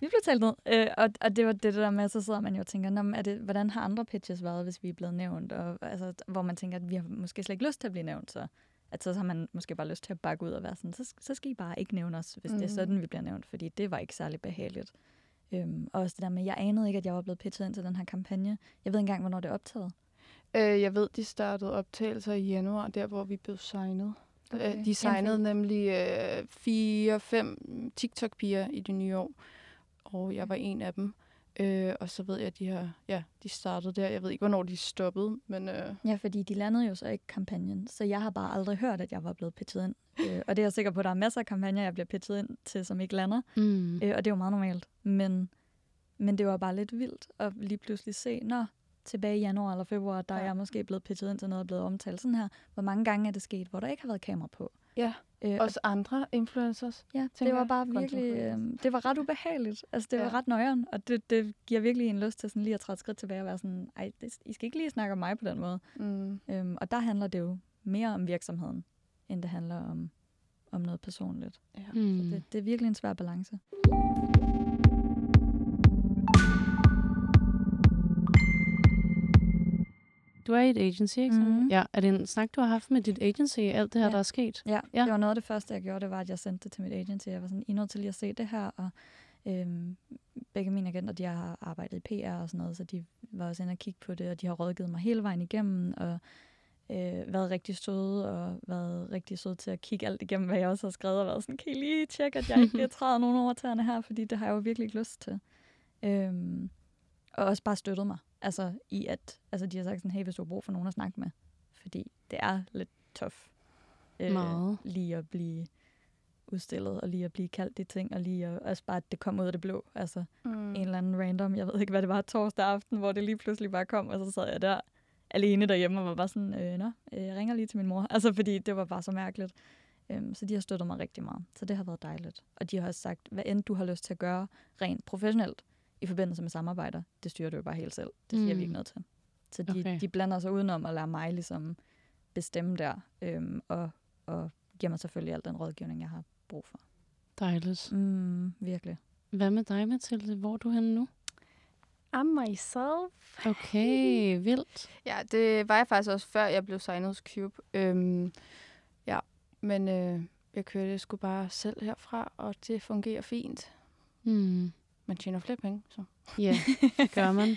vi blev talt ned, øh, og, og det var det der med, så sidder man jo og tænker, Nå, er det, hvordan har andre pitches været, hvis vi er blevet nævnt? Og, altså, hvor man tænker, at vi har måske slet ikke lyst til at blive nævnt, så at så har man måske bare lyst til at bakke ud og være sådan, så, så skal I bare ikke nævne os, hvis mm. det er sådan, vi bliver nævnt, fordi det var ikke særlig behageligt. Øhm, og også det der med, jeg anede ikke, at jeg var blevet pitchet ind til den her kampagne. Jeg ved ikke engang, hvornår det er optaget. Øh, jeg ved, de startede optagelser i januar, der hvor vi blev signet. Okay. De signede Jamen. nemlig øh, fire-fem TikTok-piger i det nye år, og jeg var en af dem. Øh, og så ved jeg, at de har, ja, de startede der. Jeg ved ikke, hvornår de stoppede, men... Øh... Ja, fordi de landede jo så ikke kampagnen, så jeg har bare aldrig hørt, at jeg var blevet pitchet ind. øh, og det er jeg sikker på, at der er masser af kampagner, jeg bliver pitchet ind til, som ikke lander. Mm. Øh, og det er jo meget normalt. Men, men det var bare lidt vildt at lige pludselig se, nå, tilbage i januar eller februar, der ja. er jeg måske blevet pitchet ind til noget, og blevet omtalt sådan her. Hvor mange gange er det sket, hvor der ikke har været kamera på? Ja, øh, også andre influencers. Ja, det var bare virkelig, øh, det var ret ubehageligt. Altså, det ja. var ret nøjeren, og det, det giver virkelig en lyst til sådan lige at træde skridt tilbage og være sådan, ej, det, I skal ikke lige snakke om mig på den måde. Mm. Øhm, og der handler det jo mere om virksomheden, end det handler om, om noget personligt. Ja. Mm. Så det, det er virkelig en svær balance. Du er i et agency, ikke? Mm-hmm. Ja. Er det en snak, du har haft med dit agency, alt det her, ja. der er sket? Ja. ja, det var noget af det første, jeg gjorde, det var, at jeg sendte det til mit agency. Jeg var sådan, I er nødt til lige at se det her, og øhm, begge mine agenter, de har arbejdet i PR og sådan noget, så de var også inde og kigge på det, og de har rådgivet mig hele vejen igennem, og øh, været rigtig søde, og været rigtig søde til at kigge alt igennem, hvad jeg også har skrevet, og været sådan, kan I lige tjekke, at jeg ikke træder nogen over tæerne her, fordi det har jeg jo virkelig ikke lyst til. Øhm, og også bare støttet mig. Altså i at, altså de har sagt sådan, hey, hvis du har brug for nogen at snakke med. Fordi det er lidt tof. Øh, Meget. Lige at blive udstillet, og lige at blive kaldt de ting, og lige at, altså bare, at det kom ud af det blå. Altså Mm. en eller anden random, jeg ved ikke, hvad det var, torsdag aften, hvor det lige pludselig bare kom, og så sad jeg der alene derhjemme og var bare sådan, øh, nå, øh, jeg ringer lige til min mor. Altså, fordi det var bare så mærkeligt. Øhm, så de har støttet mig rigtig meget. Så det har været dejligt. Og de har også sagt, hvad end du har lyst til at gøre rent professionelt i forbindelse med samarbejder, det styrer du jo bare helt selv. Det siger mm. vi ikke Mm. noget til. Så de, Okay. de blander sig udenom at lade mig ligesom bestemme der, øhm, og, og giver mig selvfølgelig al den rådgivning, jeg har brug for. Dejligt. Mm, virkelig. Hvad med dig, Mathilde? Hvor er du henne nu? I'm myself. Okay, vildt. Ja, det var jeg faktisk også før jeg blev signet hos Cube. Øhm, ja, men øh, jeg kørte sgu bare selv herfra, og det fungerer fint. Hmm. Man tjener flere penge, så. Ja, gør man.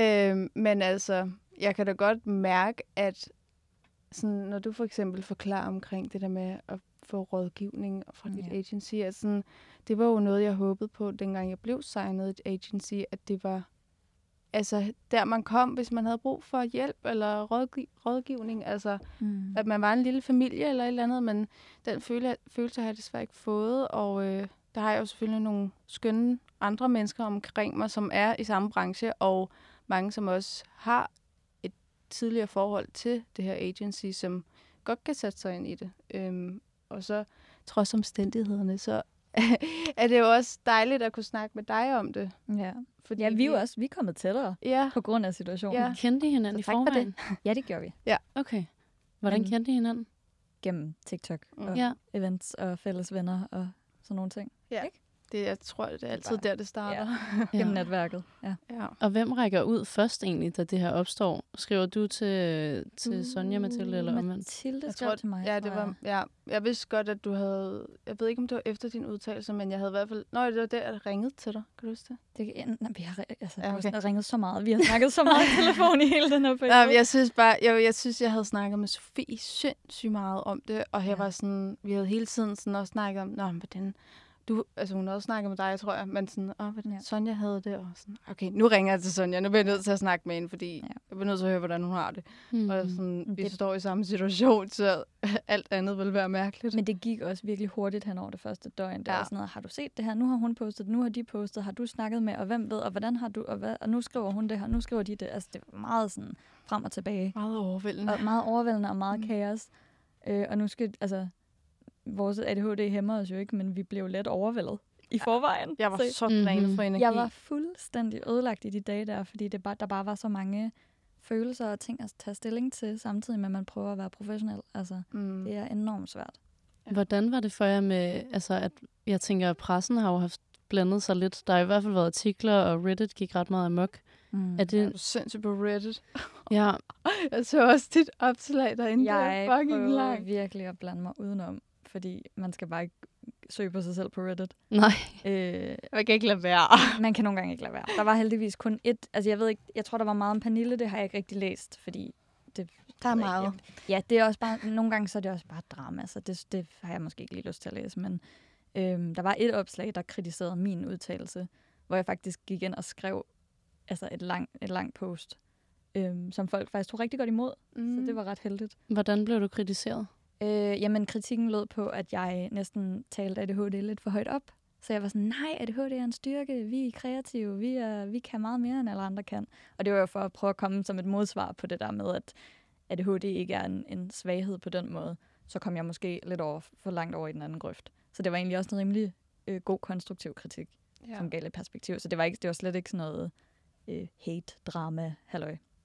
Øhm, men altså, jeg kan da godt mærke, at sådan, når du for eksempel forklarer omkring det der med at få rådgivning fra dit Ja. agency, at sådan, det var jo noget, jeg håbede på, dengang jeg blev signet et agency, at det var altså der, man kom, hvis man havde brug for hjælp eller rådgiv- rådgivning. Altså, Mm. at man var en lille familie eller et eller andet, men den føle, følelse har jeg desværre ikke fået, og øh, der har jeg jo selvfølgelig nogle skønne andre mennesker omkring mig, som er i samme branche, og mange, som også har et tidligere forhold til det her agency, som godt kan sætte sig ind i det. Øhm, og så, trods omstændighederne, så er det jo også dejligt at kunne snakke med dig om det. Ja. Fordi ja, vi er jo også vi er kommet tættere Ja, på grund af situationen. Ja. Kendte I hinanden i tak for forvejen? det. ja, det gjorde vi. Okay. Hvordan Men- kendte I hinanden? Gennem TikTok Mm. og Ja. events og fælles venner og sådan nogle ting. Det, jeg tror, det er altid der, det starter. Gennem ja. netværket. Ja. Ja. Og hvem rækker ud først egentlig, da det her opstår? Skriver du til, til Sonja, Mathilde, eller omvendt? Mathilde Jeg tror, til mig. ja, det var, ja, jeg vidste godt, at du havde... Jeg ved ikke, om det var efter din udtalelse, men jeg havde i hvert fald... Nå, det var der, jeg ringede til dig. Kan du huske det? Det, ja, nej, vi har, altså, Ja, ja, okay. har ringet så meget. Vi har snakket så meget i telefon i hele den her periode. Nej, men jeg synes bare... Jeg, jeg synes, jeg havde snakket med Sofie sindssygt meget om det, og jeg Ja. var sådan... Vi havde hele tiden sådan også snakket om... Nå, men hvordan... Du, altså hun havde også snakket med dig, tror jeg, men sådan, åh, hvordan Ja. Sonja havde det, og sådan, okay, nu ringer jeg til Sonja, nu bliver jeg nødt til at snakke med hende, fordi Ja. jeg bliver nødt til at høre, hvordan hun har det. Mm. Og sådan, vi Det- står i samme situation, så alt andet vil være mærkeligt. Men det gik også virkelig hurtigt hen over det første døgn. Det ja. Var sådan noget, har du set det her? Nu har hun postet nu har de postet, har du snakket med, og hvem ved, og hvordan har du, og, hvad, og nu skriver hun det her, nu skriver de det. Altså, det var meget sådan frem og tilbage. meget overvældende. Og meget overvældende og meget mm. kaos. Øh, og nu skal, altså, vores ADHD hæmmer os jo ikke, men vi blev let overvældet i forvejen. Jeg var Så drænet Mhm. for energi. jeg var fuldstændig ødelagt i de dage der, fordi det bare, der bare var så mange følelser og ting at tage stilling til, samtidig med, at man prøver at være professionel. Altså, mm. det er enormt svært. Hvordan var det for jer med, altså at jeg tænker, at pressen har jo haft blandet sig lidt. Der har i hvert fald været artikler, og Reddit gik ret meget amok. Mm. Er Jeg det, er sindssygt på Reddit. ja, Jeg så også dit opslag derinde. Jeg det var fucking prøver langt. virkelig at blande mig udenom, fordi man skal bare ikke søge på sig selv på Reddit. nej. Øh, Jeg kan ikke lade være. man kan nogle gange ikke lade være. Der var heldigvis kun et, altså jeg ved ikke, jeg tror der var meget om Pernille, det har jeg ikke rigtig læst, fordi det... Der er jeg meget. ikke. Ja, det er også bare, nogle gange så er det også bare drama, så det, det har jeg måske ikke lige lyst til at læse, men øhm, der var et opslag, der kritiserede min udtalelse, hvor jeg faktisk gik ind og skrev altså et, lang, et langt post, øhm, som folk faktisk tog rigtig godt imod, mm. så det var ret heldigt. Hvordan blev du kritiseret? Øh, jamen, kritikken lød på, at jeg næsten talte ADHD lidt for højt op. Så jeg var sådan, nej, ADHD er en styrke, vi er kreative, vi, er, vi kan meget mere, end alle andre kan. Og det var jo for at prøve at komme som et modsvar på det der med, at ADHD ikke er en, en svaghed på den måde. Så kom jeg måske lidt over, for langt over i den anden grøft. Så det var egentlig også en rimelig øh, god, konstruktiv kritik, ja. som gav lidt perspektiv. Så det var, ikke, det var slet ikke sådan noget øh, hate-drama,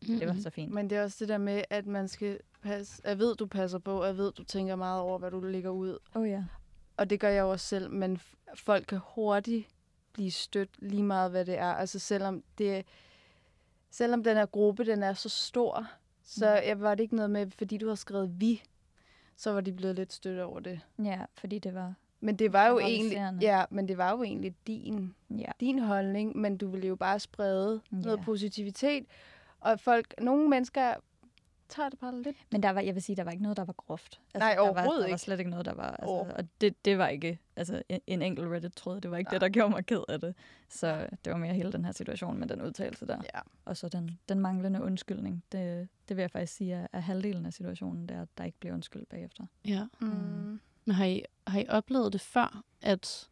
halløj. Det var så fint. Men det er også det der med, at man skal passe... Jeg ved, du passer på, og jeg ved, du tænker meget over, hvad du lægger ud. Oh, ja. Og det gør jeg jo også selv, men f- folk kan hurtigt blive stødt lige meget, hvad det er. Altså selvom det selvom den her gruppe, den er så stor, så jeg var det ikke noget med, fordi du har skrevet vi, så var de blevet lidt stødt over det. Ja, fordi det var... Men det var jo egentlig, ja, men det var jo egentlig din, Ja. din holdning, men du ville jo bare sprede Ja. noget positivitet. Og folk, nogle mennesker tager det bare lidt. Men der var, jeg vil sige, der var ikke noget, der var groft. Altså, Nej, der var, overhovedet der var ikke. slet ikke noget, der var... Altså, Over- og det, det var ikke altså, en, en enkelt Reddit-tråd. Det var ikke Nej. det, der gjorde mig ked af det. Så det var mere hele den her situation med den udtalelse der. Ja. Og så den, den manglende undskyldning. Det, det vil jeg faktisk sige er, er halvdelen af situationen, det er, at der ikke bliver undskyldt bagefter. Ja. Mm. Men har I, har I oplevet det før, at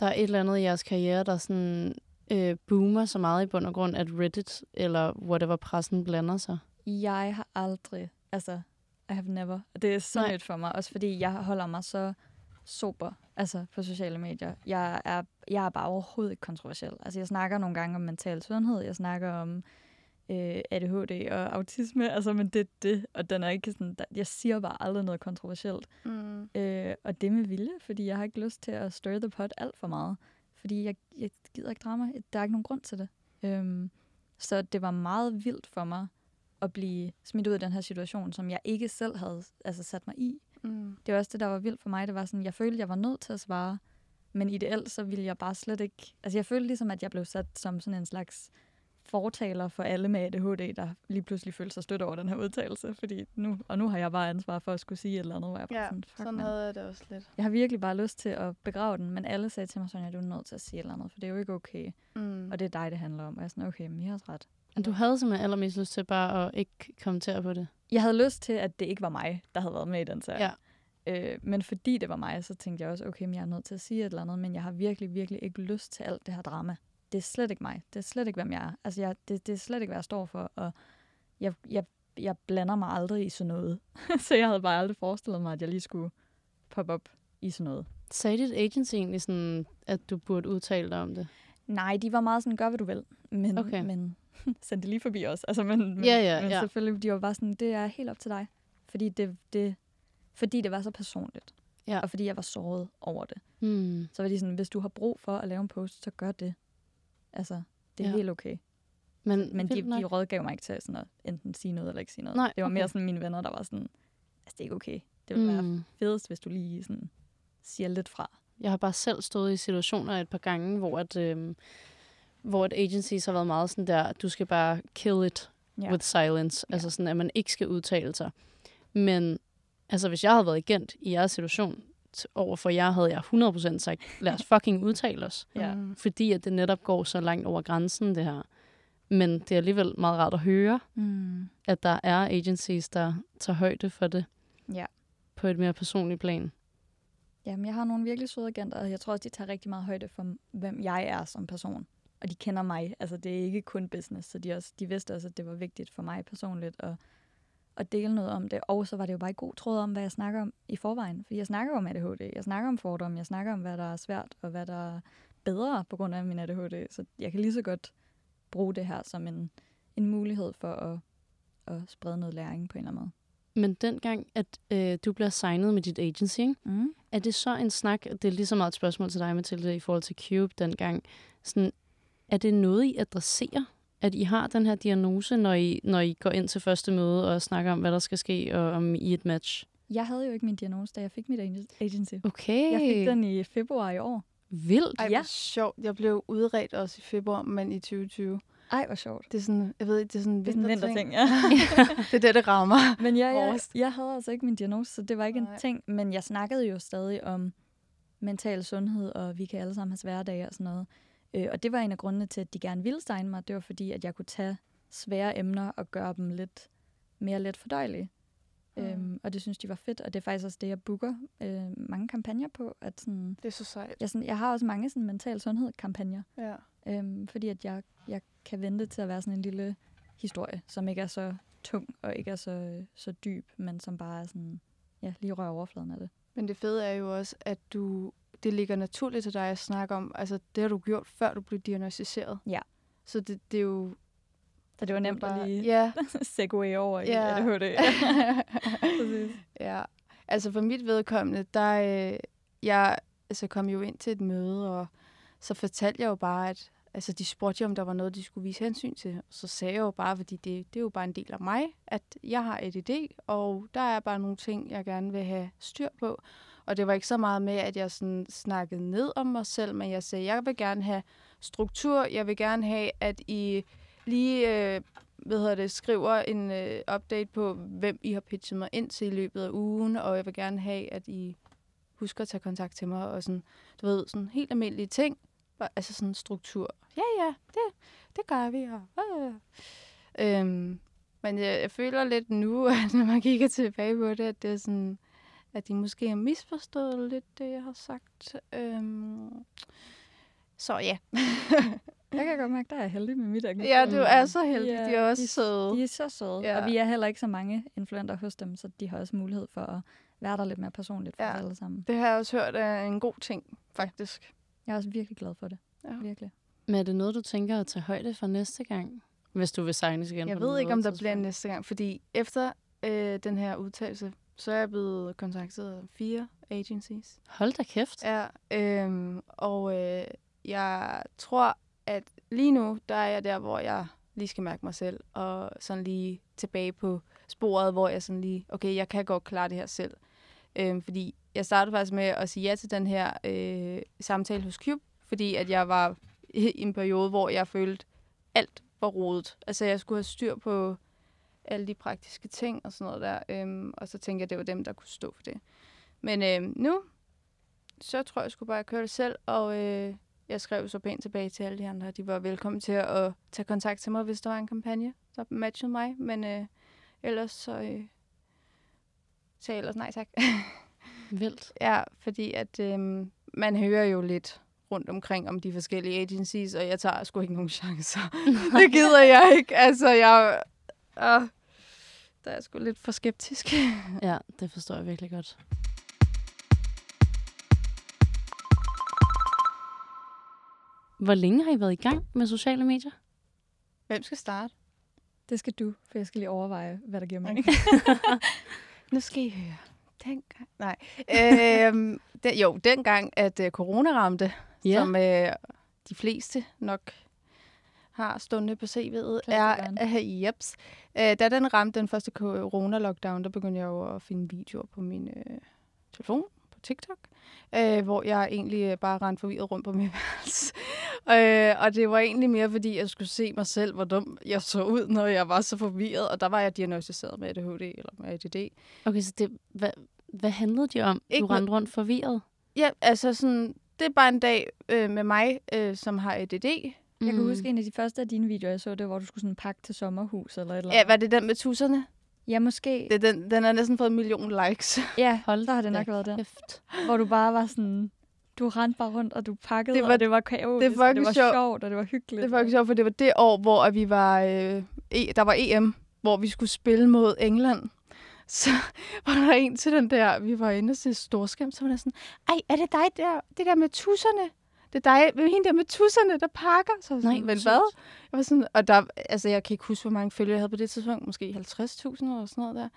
der er et eller andet i jeres karriere, der sådan øh, boomer så meget i bund og grund, at Reddit eller whatever pressen blander sig? Jeg har aldrig, altså, I have never. Det er så Nej. nyt for mig, også fordi jeg holder mig så sober altså på sociale medier. Jeg er, jeg er bare overhovedet ikke kontroversiel. Altså, jeg snakker nogle gange om mental sundhed, jeg snakker om øh, ADHD og autisme, altså, men det er det, og den er ikke sådan, der, jeg siger bare aldrig noget kontroversielt. Mm. Øh, og det med vilje, fordi jeg har ikke lyst til at stir the pot alt for meget. Fordi jeg, jeg gider ikke drama. Der er ikke nogen grund til det. Øhm, så det var meget vildt for mig at blive smidt ud af den her situation, som jeg ikke selv havde altså, sat mig i. Mm. Det var også det, der var vildt for mig. Det var sådan, jeg følte, jeg var nødt til at svare. Men ideelt, så ville jeg bare slet ikke... Altså, jeg følte ligesom, at jeg blev sat som sådan en slags fortaler for alle med ADHD, der lige pludselig følte sig stødt over den her udtalelse. Fordi nu, og nu har jeg bare ansvar for at skulle sige et eller andet, hvor jeg bare Ja, sådan, fuck, sådan man. havde jeg det også lidt. Jeg har virkelig bare lyst til at begrave den, men alle sagde til mig, Sonja, du er nødt til at sige et eller andet, for det er jo ikke okay. Mm. Og det er dig, det handler om. Og jeg er sådan, okay, men I har også ret. Men du havde simpelthen allermest lyst til bare at ikke kommentere på det. Jeg havde lyst til, at det ikke var mig, der havde været med i den serie. Ja. Øh, men fordi det var mig, så tænkte jeg også, okay, men jeg er nødt til at sige et eller andet, men jeg har virkelig, virkelig ikke lyst til alt det her drama. Det er slet ikke mig. Det er slet ikke, hvem jeg er. Altså, jeg, det, det er slet ikke, hvad jeg står for, og jeg, jeg, jeg blander mig aldrig i sådan noget. så jeg havde bare aldrig forestillet mig, at jeg lige skulle poppe op i sådan noget. Sagde dit agency egentlig sådan, at du burde udtale dig om det? Nej, de var meget sådan, gør hvad du vil. Men, Okay. men send det lige forbi os. Altså, men, men, Ja, ja, men ja. selvfølgelig, de var bare sådan, det er helt op til dig. Fordi det, det, fordi det var så personligt. Ja. Og fordi jeg var såret over det. Hmm. Så var de sådan, hvis du har brug for at lave en post, så gør det. Altså, det er Ja. helt okay. Men, Men de, nok. de rådgav mig ikke til sådan at enten sige noget eller ikke sige noget. Nej, det var mere okay. sådan mine venner, der var sådan, altså det er ikke okay. Det ville mm. være fedest, hvis du lige sådan siger lidt fra. Jeg har bare selv stået i situationer et par gange, hvor at, øhm, hvor at agencies har været meget sådan der, du skal bare kill it Ja. with silence. Ja. Altså sådan, at man ikke skal udtale sig. Men altså, hvis jeg havde været agent i jeres situation, t- overfor jer, havde jeg 100% sagt, lad os fucking udtale os. Ja. Fordi at det netop går så langt over grænsen, det her. Men det er alligevel meget rart at høre, Mm. at der er agencies, der tager højde for det Ja. på et mere personligt plan. Jamen, jeg har nogle virkelig søde agenter, og jeg tror også, de tager rigtig meget højde for, hvem jeg er som person. Og de kender mig. Altså, det er ikke kun business, så de, også, de vidste også, at det var vigtigt for mig personligt at, at dele noget om det. Og så var det jo bare i god tråd om, hvad jeg snakker om i forvejen. Fordi jeg snakker om ADHD, jeg snakker om fordomme, jeg snakker om, hvad der er svært, og hvad der er bedre på grund af min ADHD. Så jeg kan lige så godt bruge det her som en, en mulighed for at, at sprede noget læring på en eller anden måde. Men dengang, at øh, du bliver signet med dit agency, ikke? Mm. er det så en snak, det er lige så meget et spørgsmål til dig, Mathilde, i forhold til Cube dengang. Sådan, er det noget, I adresserer? At I har den her diagnose, når I, når I går ind til første møde og snakker om, hvad der skal ske, og om I et match? Jeg havde jo ikke min diagnose, da jeg fik mit agen- agency. Okay. Jeg fik den i februar i år. Vildt. Ej, Ja. sjovt. Jeg blev udredt også i februar, men i 2020. Ej, hvor sjovt. Det er sådan, jeg ved ikke, det er sådan en er vinterting. vinterting, ja. det er det, det rammer. Men jeg, jeg, jeg havde altså ikke min diagnose, så det var ikke Nej. en ting. Men jeg snakkede jo stadig om mental sundhed, og vi kan alle sammen have svære dage og sådan noget. Øh, og det var en af grundene til, at de gerne ville stegne mig. Det var fordi, at jeg kunne tage svære emner og gøre dem lidt mere let fordøjelige. Mm. Øhm, og det synes de var fedt, og det er faktisk også det, jeg booker øh, mange kampagner på. At sådan, Det er så sejt. jeg, sådan, jeg har også mange sådan, mental sundhed-kampagner. Ja. Øhm, fordi at jeg, jeg kan vente til at være sådan en lille historie, som ikke er så tung og ikke er så, så dyb, men som bare er sådan, ja, lige rører overfladen af det. Men det fede er jo også, at du, det ligger naturligt til dig at snakke om. Altså, det har du gjort, før du blev diagnostiseret. Ja. Så det, det er jo... Så det var nemt bare, at lige Ja. segue over i Ja. ADHD. Ja. Altså for mit vedkommende, der øh, jeg altså, kom jo ind til et møde, og så fortalte jeg jo bare, at altså, de spurgte jo, om der var noget, de skulle vise hensyn til. Så sagde jeg jo bare, fordi det, det er jo bare en del af mig, at jeg har ADD, og der er bare nogle ting, jeg gerne vil have styr på. Og det var ikke så meget med, at jeg sådan snakkede ned om mig selv, men jeg sagde, jeg vil gerne have struktur, jeg vil gerne have, at I lige øh, hvad hedder det, skriver en øh, update på, hvem I har pitchet mig ind til i løbet af ugen, og jeg vil gerne have, at I husker at tage kontakt til mig, og sådan, du ved, sådan helt almindelige ting, altså sådan struktur. Ja, ja, det, det gør vi, og, øh. øhm, men jeg, jeg føler lidt nu, at når man kigger tilbage på det, at det er sådan, at de måske har misforstået lidt det, jeg har sagt. Øhm, så ja. Jeg kan godt mærke, der er jeg heldig med mit engagement. ja, du er så heldig. Ja, de er også de- søde. De er så søde, Ja. og vi er heller ikke så mange influenter hos dem, så de har også mulighed for at være der lidt mere personligt for Ja. alle sammen. Det har jeg også hørt er en god ting, faktisk. Jeg er også virkelig glad for det. Ja. Virkelig. Men er det noget, du tænker at tage højde for næste gang? Hvis du vil signes igen Jeg på ved ikke, om der bliver tidspunkt? næste gang, fordi efter øh, den her udtalelse, så er jeg blevet kontaktet af fire agencies. Hold da kæft. Ja, øhm, og øh, jeg tror, at lige nu, der er jeg der, hvor jeg lige skal mærke mig selv, og sådan lige tilbage på sporet, hvor jeg sådan lige, okay, jeg kan godt klare det her selv. Øhm, fordi jeg startede faktisk med at sige ja til den her øh, samtale hos Cube, fordi at jeg var i en periode, hvor jeg følte, alt var rodet. Altså, jeg skulle have styr på alle de praktiske ting og sådan noget der. Øhm, og så tænkte jeg, at det var dem, der kunne stå for det. Men øhm, nu, så tror jeg, jeg skulle bare køre det selv, og øh, jeg skrev så pænt tilbage til alle de andre. De var velkommen til at tage kontakt til mig, hvis der var en kampagne, der matchede mig. Men øh, ellers så øh, sagde jeg ellers nej tak. Vildt. ja, fordi at øh, man hører jo lidt rundt omkring om de forskellige agencies, og jeg tager sgu ikke nogen chancer. det gider jeg ikke. Altså, jeg... Øh, der er jeg sgu lidt for skeptisk. Ja, det forstår jeg virkelig godt. Hvor længe har I været i gang med sociale medier? Hvem skal starte? Det skal du, for jeg skal lige overveje, hvad der giver mening. Nu skal I høre. Dengang. Nej. øhm, den, jo, dengang, at øh, corona ramte, Ja. som øh, de fleste nok har stående på CV'et, er, øh, jeps. Øh, da den ramte den første corona-lockdown, der begyndte jeg jo at finde videoer på min øh, telefon, på TikTok, øh, hvor jeg egentlig bare rendte forvirret rundt på min værelse. øh, og det var egentlig mere, fordi jeg skulle se mig selv, hvor dum jeg så ud, når jeg var så forvirret. Og der var jeg diagnostiseret med ADHD eller med ADD. Okay, så det, hvad, hvad handlede de om? Ikke du rendte rundt forvirret? Ja, altså sådan, det er bare en dag øh, med mig, øh, som har ADD. Jeg kan huske en af de første af dine videoer, jeg så, det var, hvor du skulle sådan pakke til sommerhus eller et eller andet. Ja, var det den med tusserne? Ja, måske. Det, den, den har næsten fået en million likes. Ja, Hold der har det da nok været der. Kæft. Hvor du bare var sådan... Du rendte bare rundt, og du pakkede, Det var- og det var kaotisk, det var og det var sjovt. sjovt, og det var hyggeligt. Det var ikke sjovt, for det var det år, hvor vi var, øh, e, der var EM, hvor vi skulle spille mod England. Så var der en til den der, vi var inde til storskærm, så var der sådan, ej, er det dig der, det der med tusserne? Det er dig, hende der med tusserne, der pakker. Så Nej, sådan, men hvad? Jeg var sådan, og der, altså jeg kan ikke huske, hvor mange følgere jeg havde på det tidspunkt. Måske 50.000 eller sådan noget der.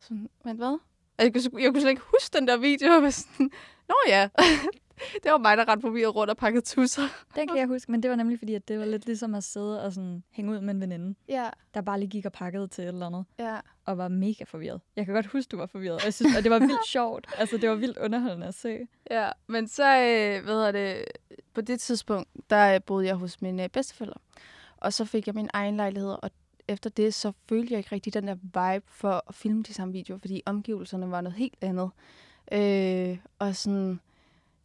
Sådan, men hvad? Jeg kunne, jeg kunne slet ikke huske den der video. Jeg var sådan, Nå ja, det var mig, der rendte forbi rundt og pakkede tusser. Den kan jeg huske, men det var nemlig fordi, at det var lidt ligesom at sidde og sådan hænge ud med en veninde, Ja, der bare lige gik og pakkede til et eller andet, ja. og var mega forvirret. Jeg kan godt huske, du var forvirret, og, jeg synes, og det var vildt sjovt. Altså, det var vildt underholdende at se. Ja, men så, øh, hvad hedder det, på det tidspunkt, der øh, boede jeg hos mine øh, bedsteforældre. Og så fik jeg min egen lejlighed, og efter det, så følte jeg ikke rigtig den der vibe for at filme de samme videoer, fordi omgivelserne var noget helt andet. Øh, og sådan,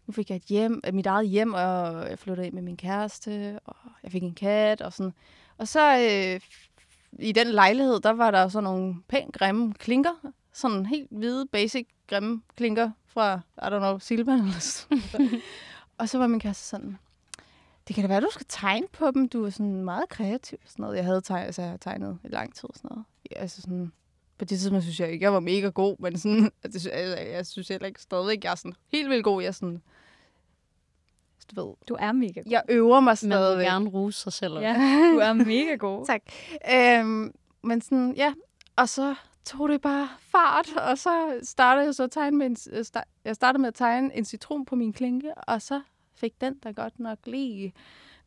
nu fik jeg et hjem, øh, mit eget hjem, og jeg flyttede ind med min kæreste, og jeg fik en kat, og sådan. Og så øh, i den lejlighed, der var der sådan nogle pænt grimme klinker, sådan helt hvide, basic, grimme klinker fra, I don't know, Silvan eller sådan Og så var min kæreste sådan, det kan da være, du skal tegne på dem. Du er sådan meget kreativ og sådan noget. Jeg havde tegnet, altså, jeg har tegnet i lang tid og sådan noget. Ja, altså sådan, på det tidspunkt synes jeg ikke, jeg var mega god, men sådan, altså, jeg, jeg synes heller ikke stadigvæk, jeg er sådan helt vildt god. Jeg er sådan, du ved, Du er mega god. jeg øver mig Man må stadigvæk. gerne rose sig selv. også. Ja, du er mega god. Tak. Øhm, men sådan, ja. Og så tog det bare fart, og så startede jeg så at tegne med en, øh, jeg startede med at tegne en citron på min klinke, og så fik den der godt nok lige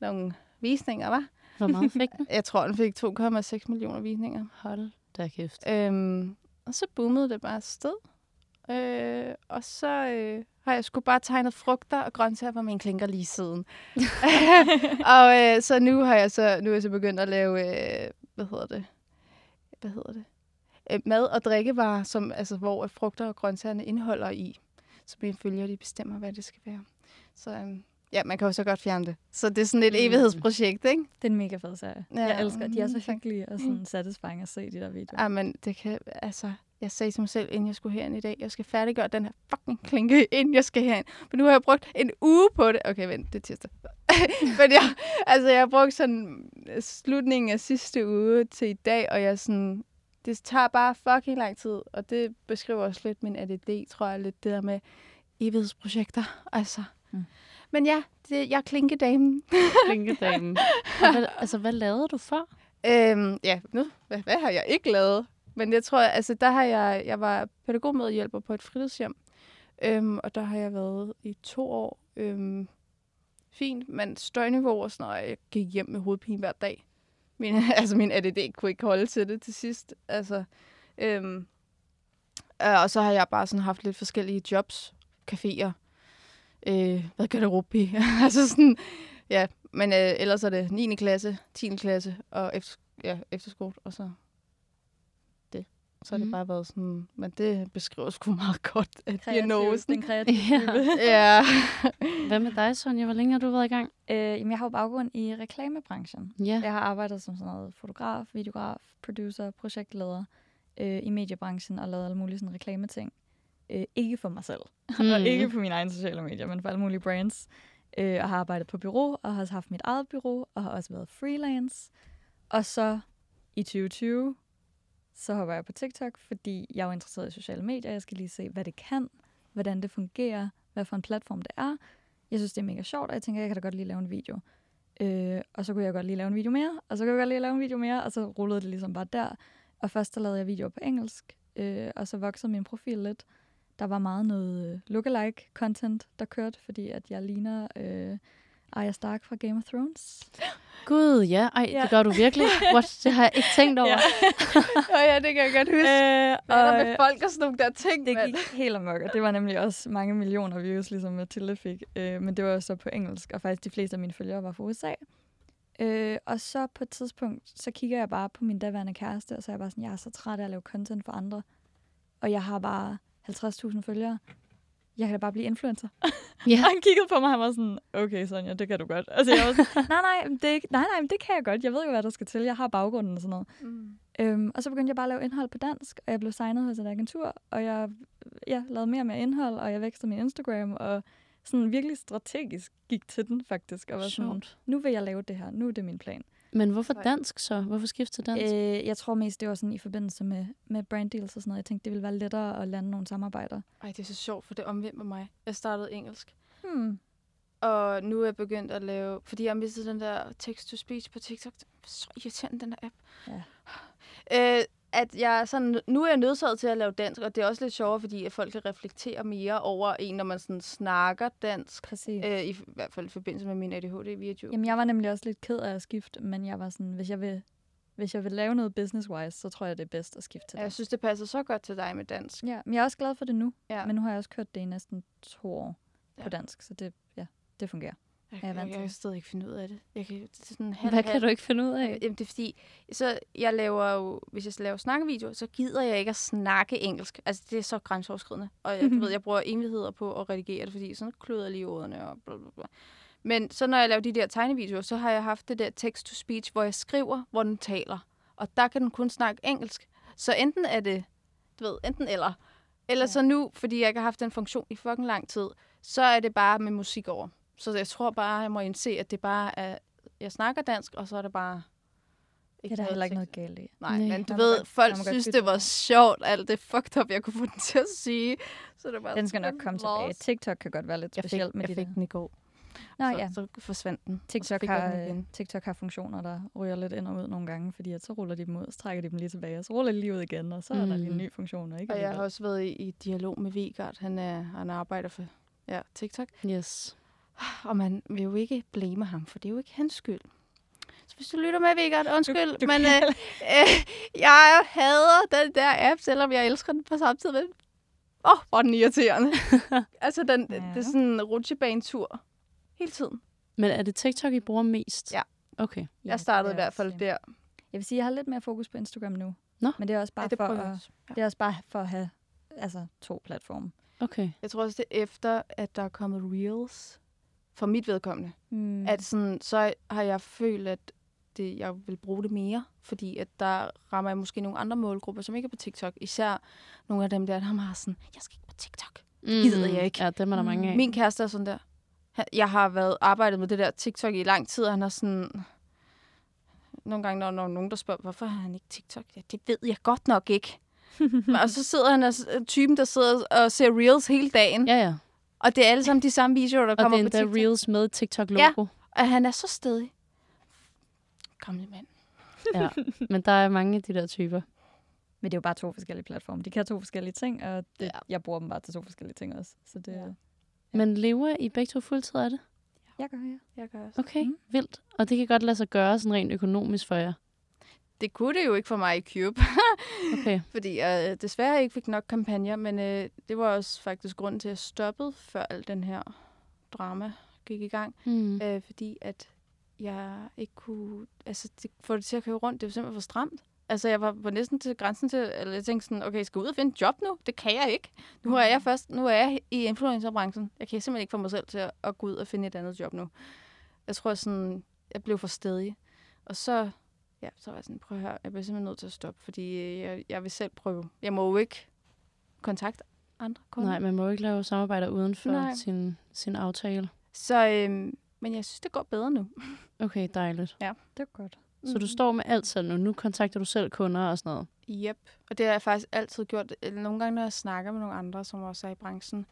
nogle visninger, var. Hvor meget fik den? Jeg tror, den fik 2,6 millioner visninger. Hold da kæft. Øhm, og så boomede det bare afsted. Øh, og så øh, har jeg sgu bare tegnet frugter og grøntsager på min klinker lige siden. og øh, så nu har jeg så nu er jeg så begyndt at lave øh, hvad hedder det? Hvad hedder det? Øh, mad og drikkevarer, som altså hvor frugter og grøntsagerne indeholder i. Så mine følgere de bestemmer hvad det skal være. Så øh, ja, man kan jo så godt fjerne det. Så det er sådan et Mm. evighedsprojekt, ikke? Det er en mega fed serie. Ja, jeg elsker, de er så mm, hyggelige og sådan satisfying at se de der videoer. Ja, men det kan altså jeg sagde til mig selv, inden jeg skulle herind i dag, jeg skal færdiggøre den her fucking klinke, inden jeg skal herind. Men nu har jeg brugt en uge på det. Okay, vent, det er tirsdag. Men jeg, altså, jeg har brugt sådan slutningen af sidste uge til i dag, og jeg sådan, det tager bare fucking lang tid, og det beskriver også lidt min ADD, tror jeg, lidt det der med evighedsprojekter. Altså. Mm. Men ja, det, jeg er klinkedamen. Klinkedamen. hvad, altså, hvad lavede du før? Øhm, ja, nu, hvad, hvad har jeg ikke lavet? Men jeg tror, altså der har jeg, jeg var pædagogmedhjælper på et fritidshjem, øhm, og der har jeg været i to år. Øhm, fint, men støjniveau og sådan noget, jeg gik hjem med hovedpine hver dag. Min, altså min ADD kunne ikke holde til det til sidst. Altså, øhm, øh, og så har jeg bare sådan haft lidt forskellige jobs, caféer, øh, hvad gør det rugby? altså sådan, ja, men øh, ellers er det 9. klasse, 10. klasse og efter, ja, efterskole, og så det. Så har mm. det bare været sådan, men det beskriver sgu meget godt, at diagnosen. Den kreative ja. Hvad med dig, Sonja? Hvor længe har du været i gang? Øh, jamen, jeg har jo baggrund i reklamebranchen. Ja. Jeg har arbejdet som sådan noget fotograf, videograf, producer, projektleder øh, i mediebranchen og lavet alle mulige sådan reklameting. Øh, ikke for mig selv, mm. og ikke på mine egne sociale medier, men for alle mulige brands. Øh, og har arbejdet på bureau, og har haft mit eget bureau, og har også været freelance. Og så i 2020, så hopper jeg på TikTok, fordi jeg er interesseret i sociale medier. Jeg skal lige se, hvad det kan, hvordan det fungerer, hvad for en platform det er. Jeg synes, det er mega sjovt, og jeg tænker, jeg kan da godt lige lave en video. Øh, og så kunne jeg godt lige lave en video mere, og så kunne jeg godt lige lave en video mere, og så rullede det ligesom bare der. Og først der lavede jeg videoer på engelsk, øh, og så voksede min profil lidt. Der var meget noget lookalike content, der kørte, fordi at jeg ligner øh, Arya Stark fra Game of Thrones. Gud, ja. Ej, ja. det gør du virkelig. What? Det har jeg ikke tænkt over. ja. oh, ja, det kan jeg godt huske. Øh, Hvad er der med folk og sådan nogle der ting, Det gik helt amok, og det var nemlig også mange millioner views, ligesom Mathilde fik. Øh, men det var så på engelsk, og faktisk de fleste af mine følgere var fra USA. Øh, og så på et tidspunkt, så kigger jeg bare på min daværende kæreste, og så er jeg bare sådan, jeg er så træt af at lave content for andre. Og jeg har bare 50.000 følgere. Jeg kan da bare blive influencer. Ja. og han kiggede på mig, og han var sådan, okay Sonja, det kan du godt. Altså jeg var sådan, nej, nej, det ikke, nej, nej, det kan jeg godt. Jeg ved jo, hvad der skal til. Jeg har baggrunden og sådan noget. Mm. Øhm, og så begyndte jeg bare at lave indhold på dansk, og jeg blev signet hos et agentur, og jeg ja, lavede mere og mere indhold, og jeg vækstede min Instagram, og sådan virkelig strategisk gik til den faktisk, og var sådan, Sjovt. nu vil jeg lave det her, nu er det min plan. Men hvorfor dansk så? Hvorfor skifte til dansk? Øh, jeg tror mest, det var sådan i forbindelse med, med brand deals og sådan noget. Jeg tænkte, det ville være lettere at lande nogle samarbejder. Ej, det er så sjovt, for det er omvendt med mig. Jeg startede engelsk. Hmm. Og nu er jeg begyndt at lave... Fordi jeg har mistet den der text-to-speech på TikTok. Så irriterende, den der app. Ja. Øh, at jeg sådan, nu er jeg nødsaget til at lave dansk, og det er også lidt sjovere, fordi at folk kan reflektere mere over en, når man sådan snakker dansk. Præcis. Øh, i, hvert fald i forbindelse med min ADHD-video. Jamen, jeg var nemlig også lidt ked af at skifte, men jeg var sådan, hvis jeg vil, hvis jeg vil lave noget business-wise, så tror jeg, det er bedst at skifte til Ja, Jeg dansk. synes, det passer så godt til dig med dansk. Ja, men jeg er også glad for det nu. Ja. Men nu har jeg også kørt det i næsten to år Ja. på dansk, så det, ja, det fungerer. Jeg, Jeg jeg, kan stadig ikke finde ud af det. Jeg kan, det er sådan halv, Hvad kan halv. du ikke finde ud af? Jamen, det er fordi, så jeg laver jo, hvis jeg laver snakkevideoer, så gider jeg ikke at snakke engelsk. Altså, det er så grænseoverskridende. Og jeg, du ved, jeg bruger evigheder på at redigere det, fordi sådan kløder lige ordene og bla, bla, bla. Men så når jeg laver de der tegnevideoer, så har jeg haft det der text-to-speech, hvor jeg skriver, hvor den taler. Og der kan den kun snakke engelsk. Så enten er det, du ved, enten eller. Eller ja. så nu, fordi jeg ikke har haft den funktion i fucking lang tid, så er det bare med musik over. Så jeg tror bare, jeg må indse, at det bare er, jeg snakker dansk, og så er det bare... Det er der heller ikke noget galt i. Nej, Nej. men du ved, godt- folk synes, det var sjovt, alt det fucked up, jeg kunne få den til at sige. Så det var Den skal nok komme tilbage. TikTok kan godt være lidt Jeg fik, specielt med jeg de fik der. den i går, Nå så, ja, så forsvandt den. så TikTok jeg har, den øh. TikTok har funktioner, der ryger lidt ind og ud nogle gange, fordi at så ruller de dem ud, så trækker de dem lige tilbage, og så ruller de lige ud igen, og så er der lige en Mm. ny funktion. Og, ikke Og jeg har også været i, i dialog med Vigard. Han, er, han arbejder for ja, TikTok. Yes. Og man vil jo ikke blame ham, for det er jo ikke hans skyld. Så hvis du lytter med, Vigard, undskyld, Du- du men øh, øh, jeg hader den der app, selvom jeg elsker den på samme tid. Åh, oh, hvor er den irriterende. altså, den, ja. Det er sådan en rutsjebanetur hele tiden. Men er det TikTok, I bruger mest? Ja. Okay. Ja, Jeg startede i er hvert fald øh, der. Jeg vil sige, jeg har lidt mere fokus på Instagram nu. Nå. Men det er også bare, Ja, det for, at. Ja. det er også bare for at have altså, to platforme. Okay. Jeg tror også, det er efter, at der er kommet Reels, for mit vedkommende, Mm. at sådan, så har jeg følt, at det, jeg vil bruge det mere, fordi at der rammer jeg måske nogle andre målgrupper, som ikke er på TikTok. Især nogle af dem der, der har sådan, jeg skal ikke på TikTok. Det gider jeg ikke. Ja, dem er der mange af. Min kæreste er sådan der. Jeg har været arbejdet med det der TikTok i lang tid, og han er sådan... Nogle gange, når, når nogen der spørger, hvorfor har han ikke TikTok? Ja, det ved jeg godt nok ikke. og så sidder han s- typen, der sidder og ser reels hele dagen. Ja, ja. Og det er alle sammen de samme videoer, der Og kommer det er på endda TikTok. Reels med TikTok-logo. Og han er så stedig. Gamle mand. Ja. Men der er mange af de der typer. Men det er jo bare to forskellige platforme. De kan to forskellige ting, og det, Ja. ja. jeg bruger dem bare til to forskellige ting også. Så det, Ja. ja. Men lever I begge to fuldtid af det? jeg gør, ja. Jeg gør også. Okay, mm. vildt. Og det kan godt lade sig gøre sådan rent økonomisk for jer. Det kunne det jo ikke for mig i Cube, Okay. fordi jeg desværre ikke fik nok kampagner, men øh, det var også faktisk grunden til, at jeg stoppede, før al den her drama gik i gang. Mm. Øh, fordi at jeg ikke kunne... Altså, det, få det til at køre rundt, det var simpelthen for stramt. Altså, jeg var på næsten til grænsen til... Eller jeg tænkte sådan, okay, jeg skal ud og finde et job nu? Det kan jeg ikke. Nu er jeg først... Nu er jeg i influencerbranchen. Jeg kan simpelthen ikke få mig selv til at, at gå ud og finde et andet job nu. Jeg tror sådan... Jeg blev for stedig. Og så... Ja, så var jeg sådan, prøv at høre, jeg bliver simpelthen nødt til at stoppe, fordi øh, jeg, jeg vil selv prøve. Jeg må jo ikke kontakte andre kunder. Nej, man må jo ikke lave samarbejder uden for Nej. sin, sin aftale. Så, øhm, men jeg synes, det går bedre nu. Okay, dejligt. Det er godt. Så du står med alt selv nu. Nu kontakter du selv kunder og sådan noget. Yep. Og det har jeg faktisk altid gjort. Eller Nogle gange, når jeg snakker med nogle andre, som også er i branchen.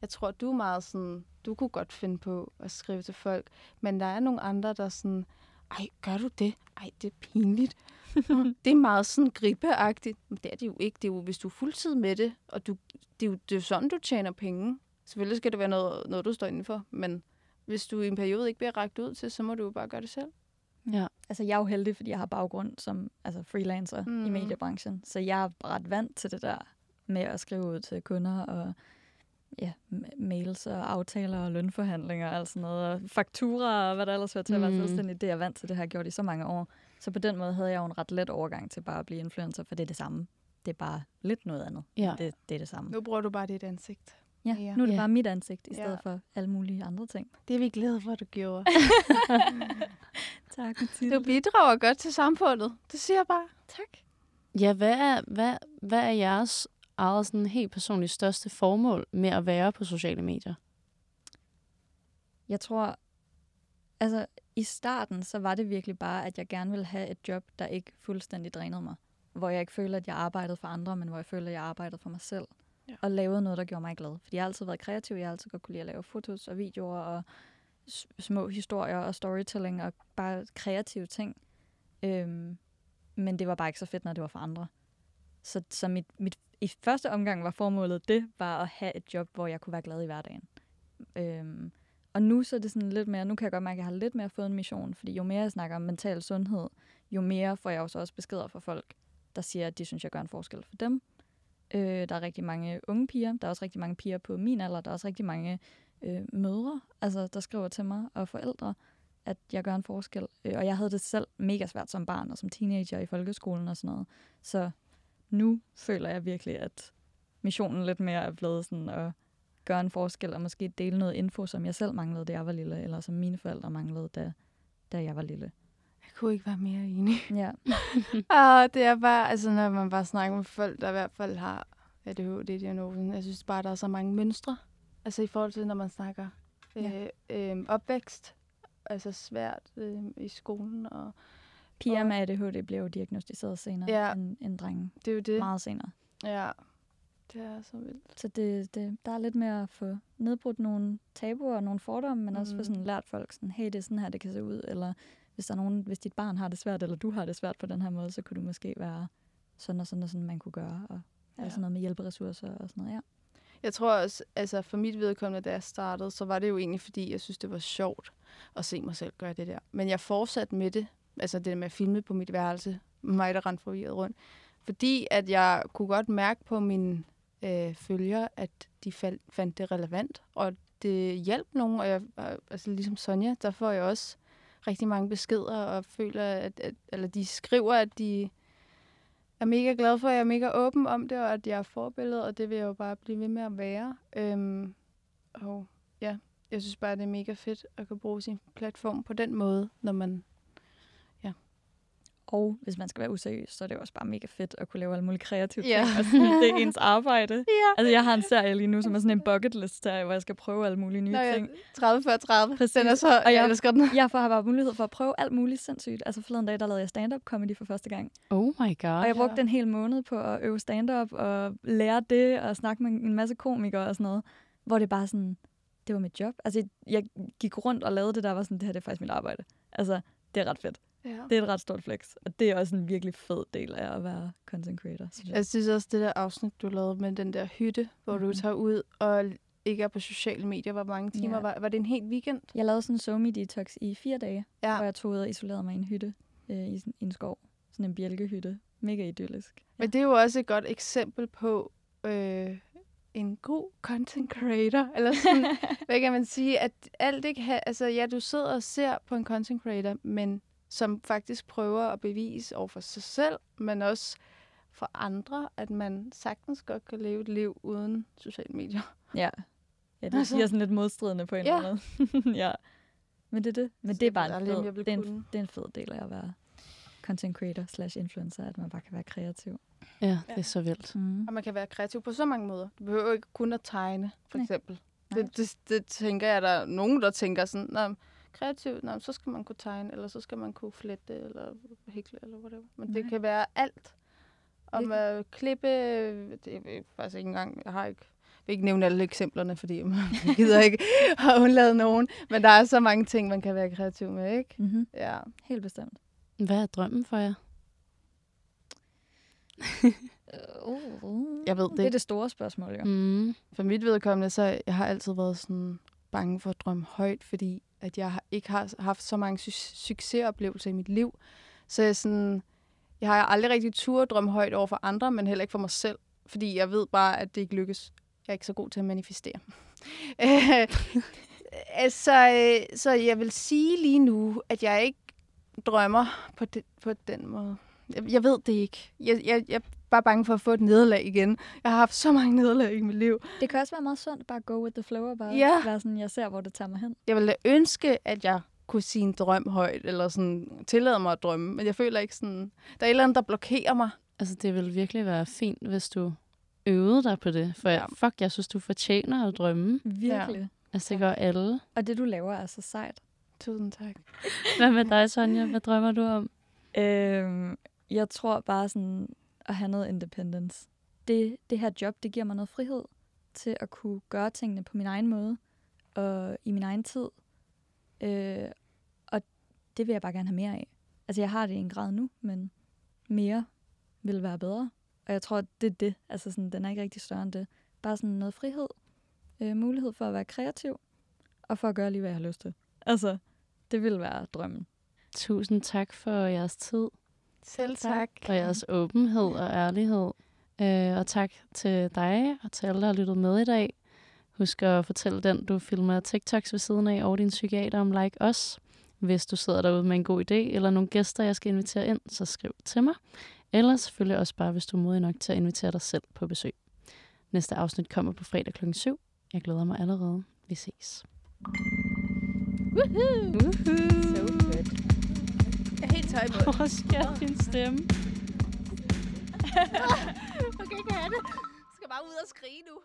Jeg tror, du er meget sådan... Du kunne godt finde på at skrive til folk. Men der er nogle andre, der er sådan... Ej, gør du det? Ej, det er pinligt. det er meget sådan gribeagtigt. Men det er det jo ikke. Det er jo, hvis du er fuldtid med det, og du, det, er jo, det er jo sådan, du tjener penge. Selvfølgelig skal det være noget, noget, du står indenfor. Men hvis du i en periode ikke bliver rækket ud til, så må du jo bare gøre det selv. Altså, jeg er jo heldig, fordi jeg har baggrund som altså, freelancer mm. i mediebranchen. Så jeg er ret vant til det der med at skrive ud til kunder og ja, mails og aftaler og lønforhandlinger og alt sådan noget. Og fakturer og hvad der ellers hører til at være Mm. selvstændig. Det er jeg vant til, det har jeg gjort i så mange år. Så på den måde havde jeg jo en ret let overgang til bare at blive influencer, for det er det samme. Det er bare lidt noget andet. Ja. Det, det er det samme. Nu bruger du bare dit ansigt. Ja, Ja. nu er det Ja. bare mit ansigt, i Ja. stedet for alle mulige andre ting. Det er vi glade for, at du gjorde. Tak, Du bidrager godt til samfundet. Det siger jeg bare. Tak. Ja, hvad er, hvad, hvad er jeres eget sådan helt personligt største formål med at være på sociale medier? Jeg tror, altså i starten, så var det virkelig bare, at jeg gerne ville have et job, der ikke fuldstændig drænede mig. Hvor jeg ikke føler, at jeg arbejdede for andre, men hvor jeg føler, at jeg arbejdede for mig selv. Ja. Og lavede noget, der gjorde mig glad. Fordi jeg har altid været kreativ. Jeg har altid godt kunne lide at lave fotos og videoer og små historier og storytelling og bare kreative ting. Øhm, men det var bare ikke så fedt, når det var for andre. Så, så mit, mit, i første omgang var formålet det, var at have et job, hvor jeg kunne være glad i hverdagen. Øhm, og nu så er det sådan lidt mere, nu kan jeg godt mærke, at jeg har lidt mere fået en mission, fordi jo mere jeg snakker om mental sundhed, jo mere får jeg jo så også beskeder fra folk, der siger, at de synes, jeg gør en forskel for dem. Øh, der er rigtig mange unge piger, der er også rigtig mange piger på min alder, der er også rigtig mange øh, mødre, altså, der skriver til mig, og forældre, at jeg gør en forskel. Øh, og jeg havde det selv mega svært som barn og som teenager i folkeskolen og sådan noget. Så nu føler jeg virkelig, at missionen lidt mere er blevet sådan at gøre en forskel og måske dele noget info, som jeg selv manglede, da jeg var lille, eller som mine forældre manglede, da, da jeg var lille. Jeg kunne ikke være mere enig. Ja. Og det er bare, altså når man bare snakker med folk, der i hvert fald har ADHD-diagnosen, jeg synes bare, der er så mange mønstre. Altså i forhold til, når man snakker Ja. øh, øh, opvækst, altså svært øh, i skolen, og Piger med ADHD bliver jo diagnostiseret senere Ja. end, end drenge. det er jo det. Meget senere. Ja, det er så vildt. Så det, det, der er lidt med at få nedbrudt nogle tabuer og nogle fordomme, men også få Mm. sådan lært folk sådan, hey, det er sådan her, det kan se ud, eller hvis der er nogen, hvis dit barn har det svært, eller du har det svært på den her måde, så kunne det måske være sådan og sådan og sådan, man kunne gøre, og ja. Sådan noget med hjælperessourcer og sådan noget, ja. Jeg tror også, altså for mit vedkommende, da jeg startede, så var det jo egentlig, fordi jeg synes, det var sjovt at se mig selv gøre det der. Men jeg fortsatte med det, altså det med at filme på mit værelse, mig der rendte forvirret rundt. Fordi at jeg kunne godt mærke på mine øh, følgere, at de fald, fandt det relevant, og det hjalp nogen, og jeg, altså ligesom Sonja, der får jeg også rigtig mange beskeder, og føler, at, at eller de skriver, at de er mega glade for, at jeg er mega åben om det, og at jeg er forbillede, og det vil jeg jo bare blive ved med at være. Øhm, og ja, jeg synes bare, det er mega fedt at kunne bruge sin platform på den måde, når man og hvis man skal være useriøs, så er det jo også bare mega fedt at kunne lave alle mulige kreative ting. Og sådan, det er ens arbejde. Ja. Altså, jeg har en serie lige nu, som er sådan en bucket list der, hvor jeg skal prøve alle mulige nye Nå, ja, ting. 30 før 30. Præcis. Den er så, Og jeg, elsker den. Jeg får har bare mulighed for at prøve alt muligt sindssygt. Altså forleden dag, der lavede jeg stand-up comedy for første gang. Oh my god. Og jeg brugte en hel måned på at øve stand-up og lære det og snakke med en masse komikere og sådan noget. Hvor det bare sådan, det var mit job. Altså jeg gik rundt og lavede det der, var sådan, det her det er faktisk mit arbejde. Altså, det er ret fedt. Ja. Det er et ret stort flex. Og det er også en virkelig fed del af at være content creator, synes jeg. Jeg synes også, det der afsnit, du lavede med den der hytte, hvor mm-hmm. du Mhm. tager ud og ikke er på sociale medier. Hvor mange timer Ja. var, var det en hel weekend? Jeg lavede sådan en somi detox i fire dage, Ja. hvor jeg tog ud og isolerede mig i en hytte øh, i, sådan- en skov. Sådan en bjælkehytte. Mega idyllisk. Men det er jo også et godt eksempel på øh, en god content creator. Eller sådan, hvad kan man sige? At alt ikke ha- altså ja, du sidder og ser på en content creator, men som faktisk prøver at bevise over for sig selv, men også for andre, at man sagtens godt kan leve et liv uden sociale medier. Ja. Ja, det Altså. siger sådan lidt modstridende på en Ja. eller anden måde. ja. Men det er det. Men det er bare en fed, det er en, det er en fed del af at være content creator slash influencer, at man bare kan være kreativ. Ja, det er så vildt. Mm. Og man kan være kreativ på så mange måder. Du behøver jo ikke kun at tegne, for Nej. eksempel. Det, det, det tænker jeg, der er nogen, der tænker sådan, Nå, men kreativ, Nå, så skal man kunne tegne, eller så skal man kunne flette, eller hækle, eller whatever. Men det Nej. kan være alt. Om at klippe, det er faktisk ikke engang, jeg har ikke, jeg vil ikke nævne alle eksemplerne, fordi man gider ikke have undladet nogen. Men der er så mange ting, man kan være kreativ med, ikke? Mm-hmm. Ja. Helt bestemt. Hvad er drømmen for jer? Uh, Jeg ved det Det er det store spørgsmål, jo. Mm. For mit vedkommende, så jeg har altid været sådan bange for at drømme højt, fordi at jeg har- ikke har haft så mange su- succesoplevelser i mit liv. Så jeg, sådan, jeg har aldrig rigtig tur at drømme højt over for andre, men heller ikke for mig selv. Fordi jeg ved bare, at det ikke lykkes. Jeg er ikke så god til at manifestere. Øh, så, øh, så jeg vil sige lige nu, at jeg ikke drømmer på, det, på den måde. Jeg, jeg ved det ikke. Jeg, jeg, jeg bare bange for at få et nederlag igen. Jeg har haft så mange nederlag i mit liv. Det kan også være meget sundt bare at go with the flow og bare Ja. være sådan, jeg ser, hvor det tager mig hen. Jeg ville da ønske, at jeg kunne sige en drøm højt, eller sådan tillade mig at drømme, men jeg føler ikke sådan... Der er et eller andet, der blokerer mig. Altså, det vil virkelig være fint, hvis du øvede dig på det. For Ja. ja. fuck, jeg synes, du fortjener at drømme. Virkelig. Ja. Altså, det gør alle. Og det, du laver, er så sejt. Tusind tak. Hvad med dig, Sonja? Hvad drømmer du om? Øhm, jeg tror bare sådan at have noget independence. Det, det her job, det giver mig noget frihed til at kunne gøre tingene på min egen måde og i min egen tid. Øh, og det vil jeg bare gerne have mere af. Altså, jeg har det i en grad nu, men mere vil være bedre. Og jeg tror, det er det. Altså, sådan, den er ikke rigtig større end det. Bare sådan noget frihed. Øh, mulighed for at være kreativ. Og for at gøre lige, hvad jeg har lyst til. Altså, det vil være drømmen. Tusind tak for jeres tid selv tak. og jeres åbenhed og ærlighed. Øh, og tak til dig og til alle, der har lyttet med i dag. Husk at fortælle den, du filmer TikToks ved siden af, og din psykiater om Like Os. Hvis du sidder derude med en god idé, eller nogle gæster, jeg skal invitere ind, så skriv til mig. Eller selvfølgelig også bare, hvis du er modig nok til at invitere dig selv på besøg. Næste afsnit kommer på fredag kl. 7. Jeg glæder mig allerede. Vi ses. Woohoo! So good. Er tøj på. Hvor skal din stemme? okay, kan jeg det? Jeg skal bare ud og skrige nu.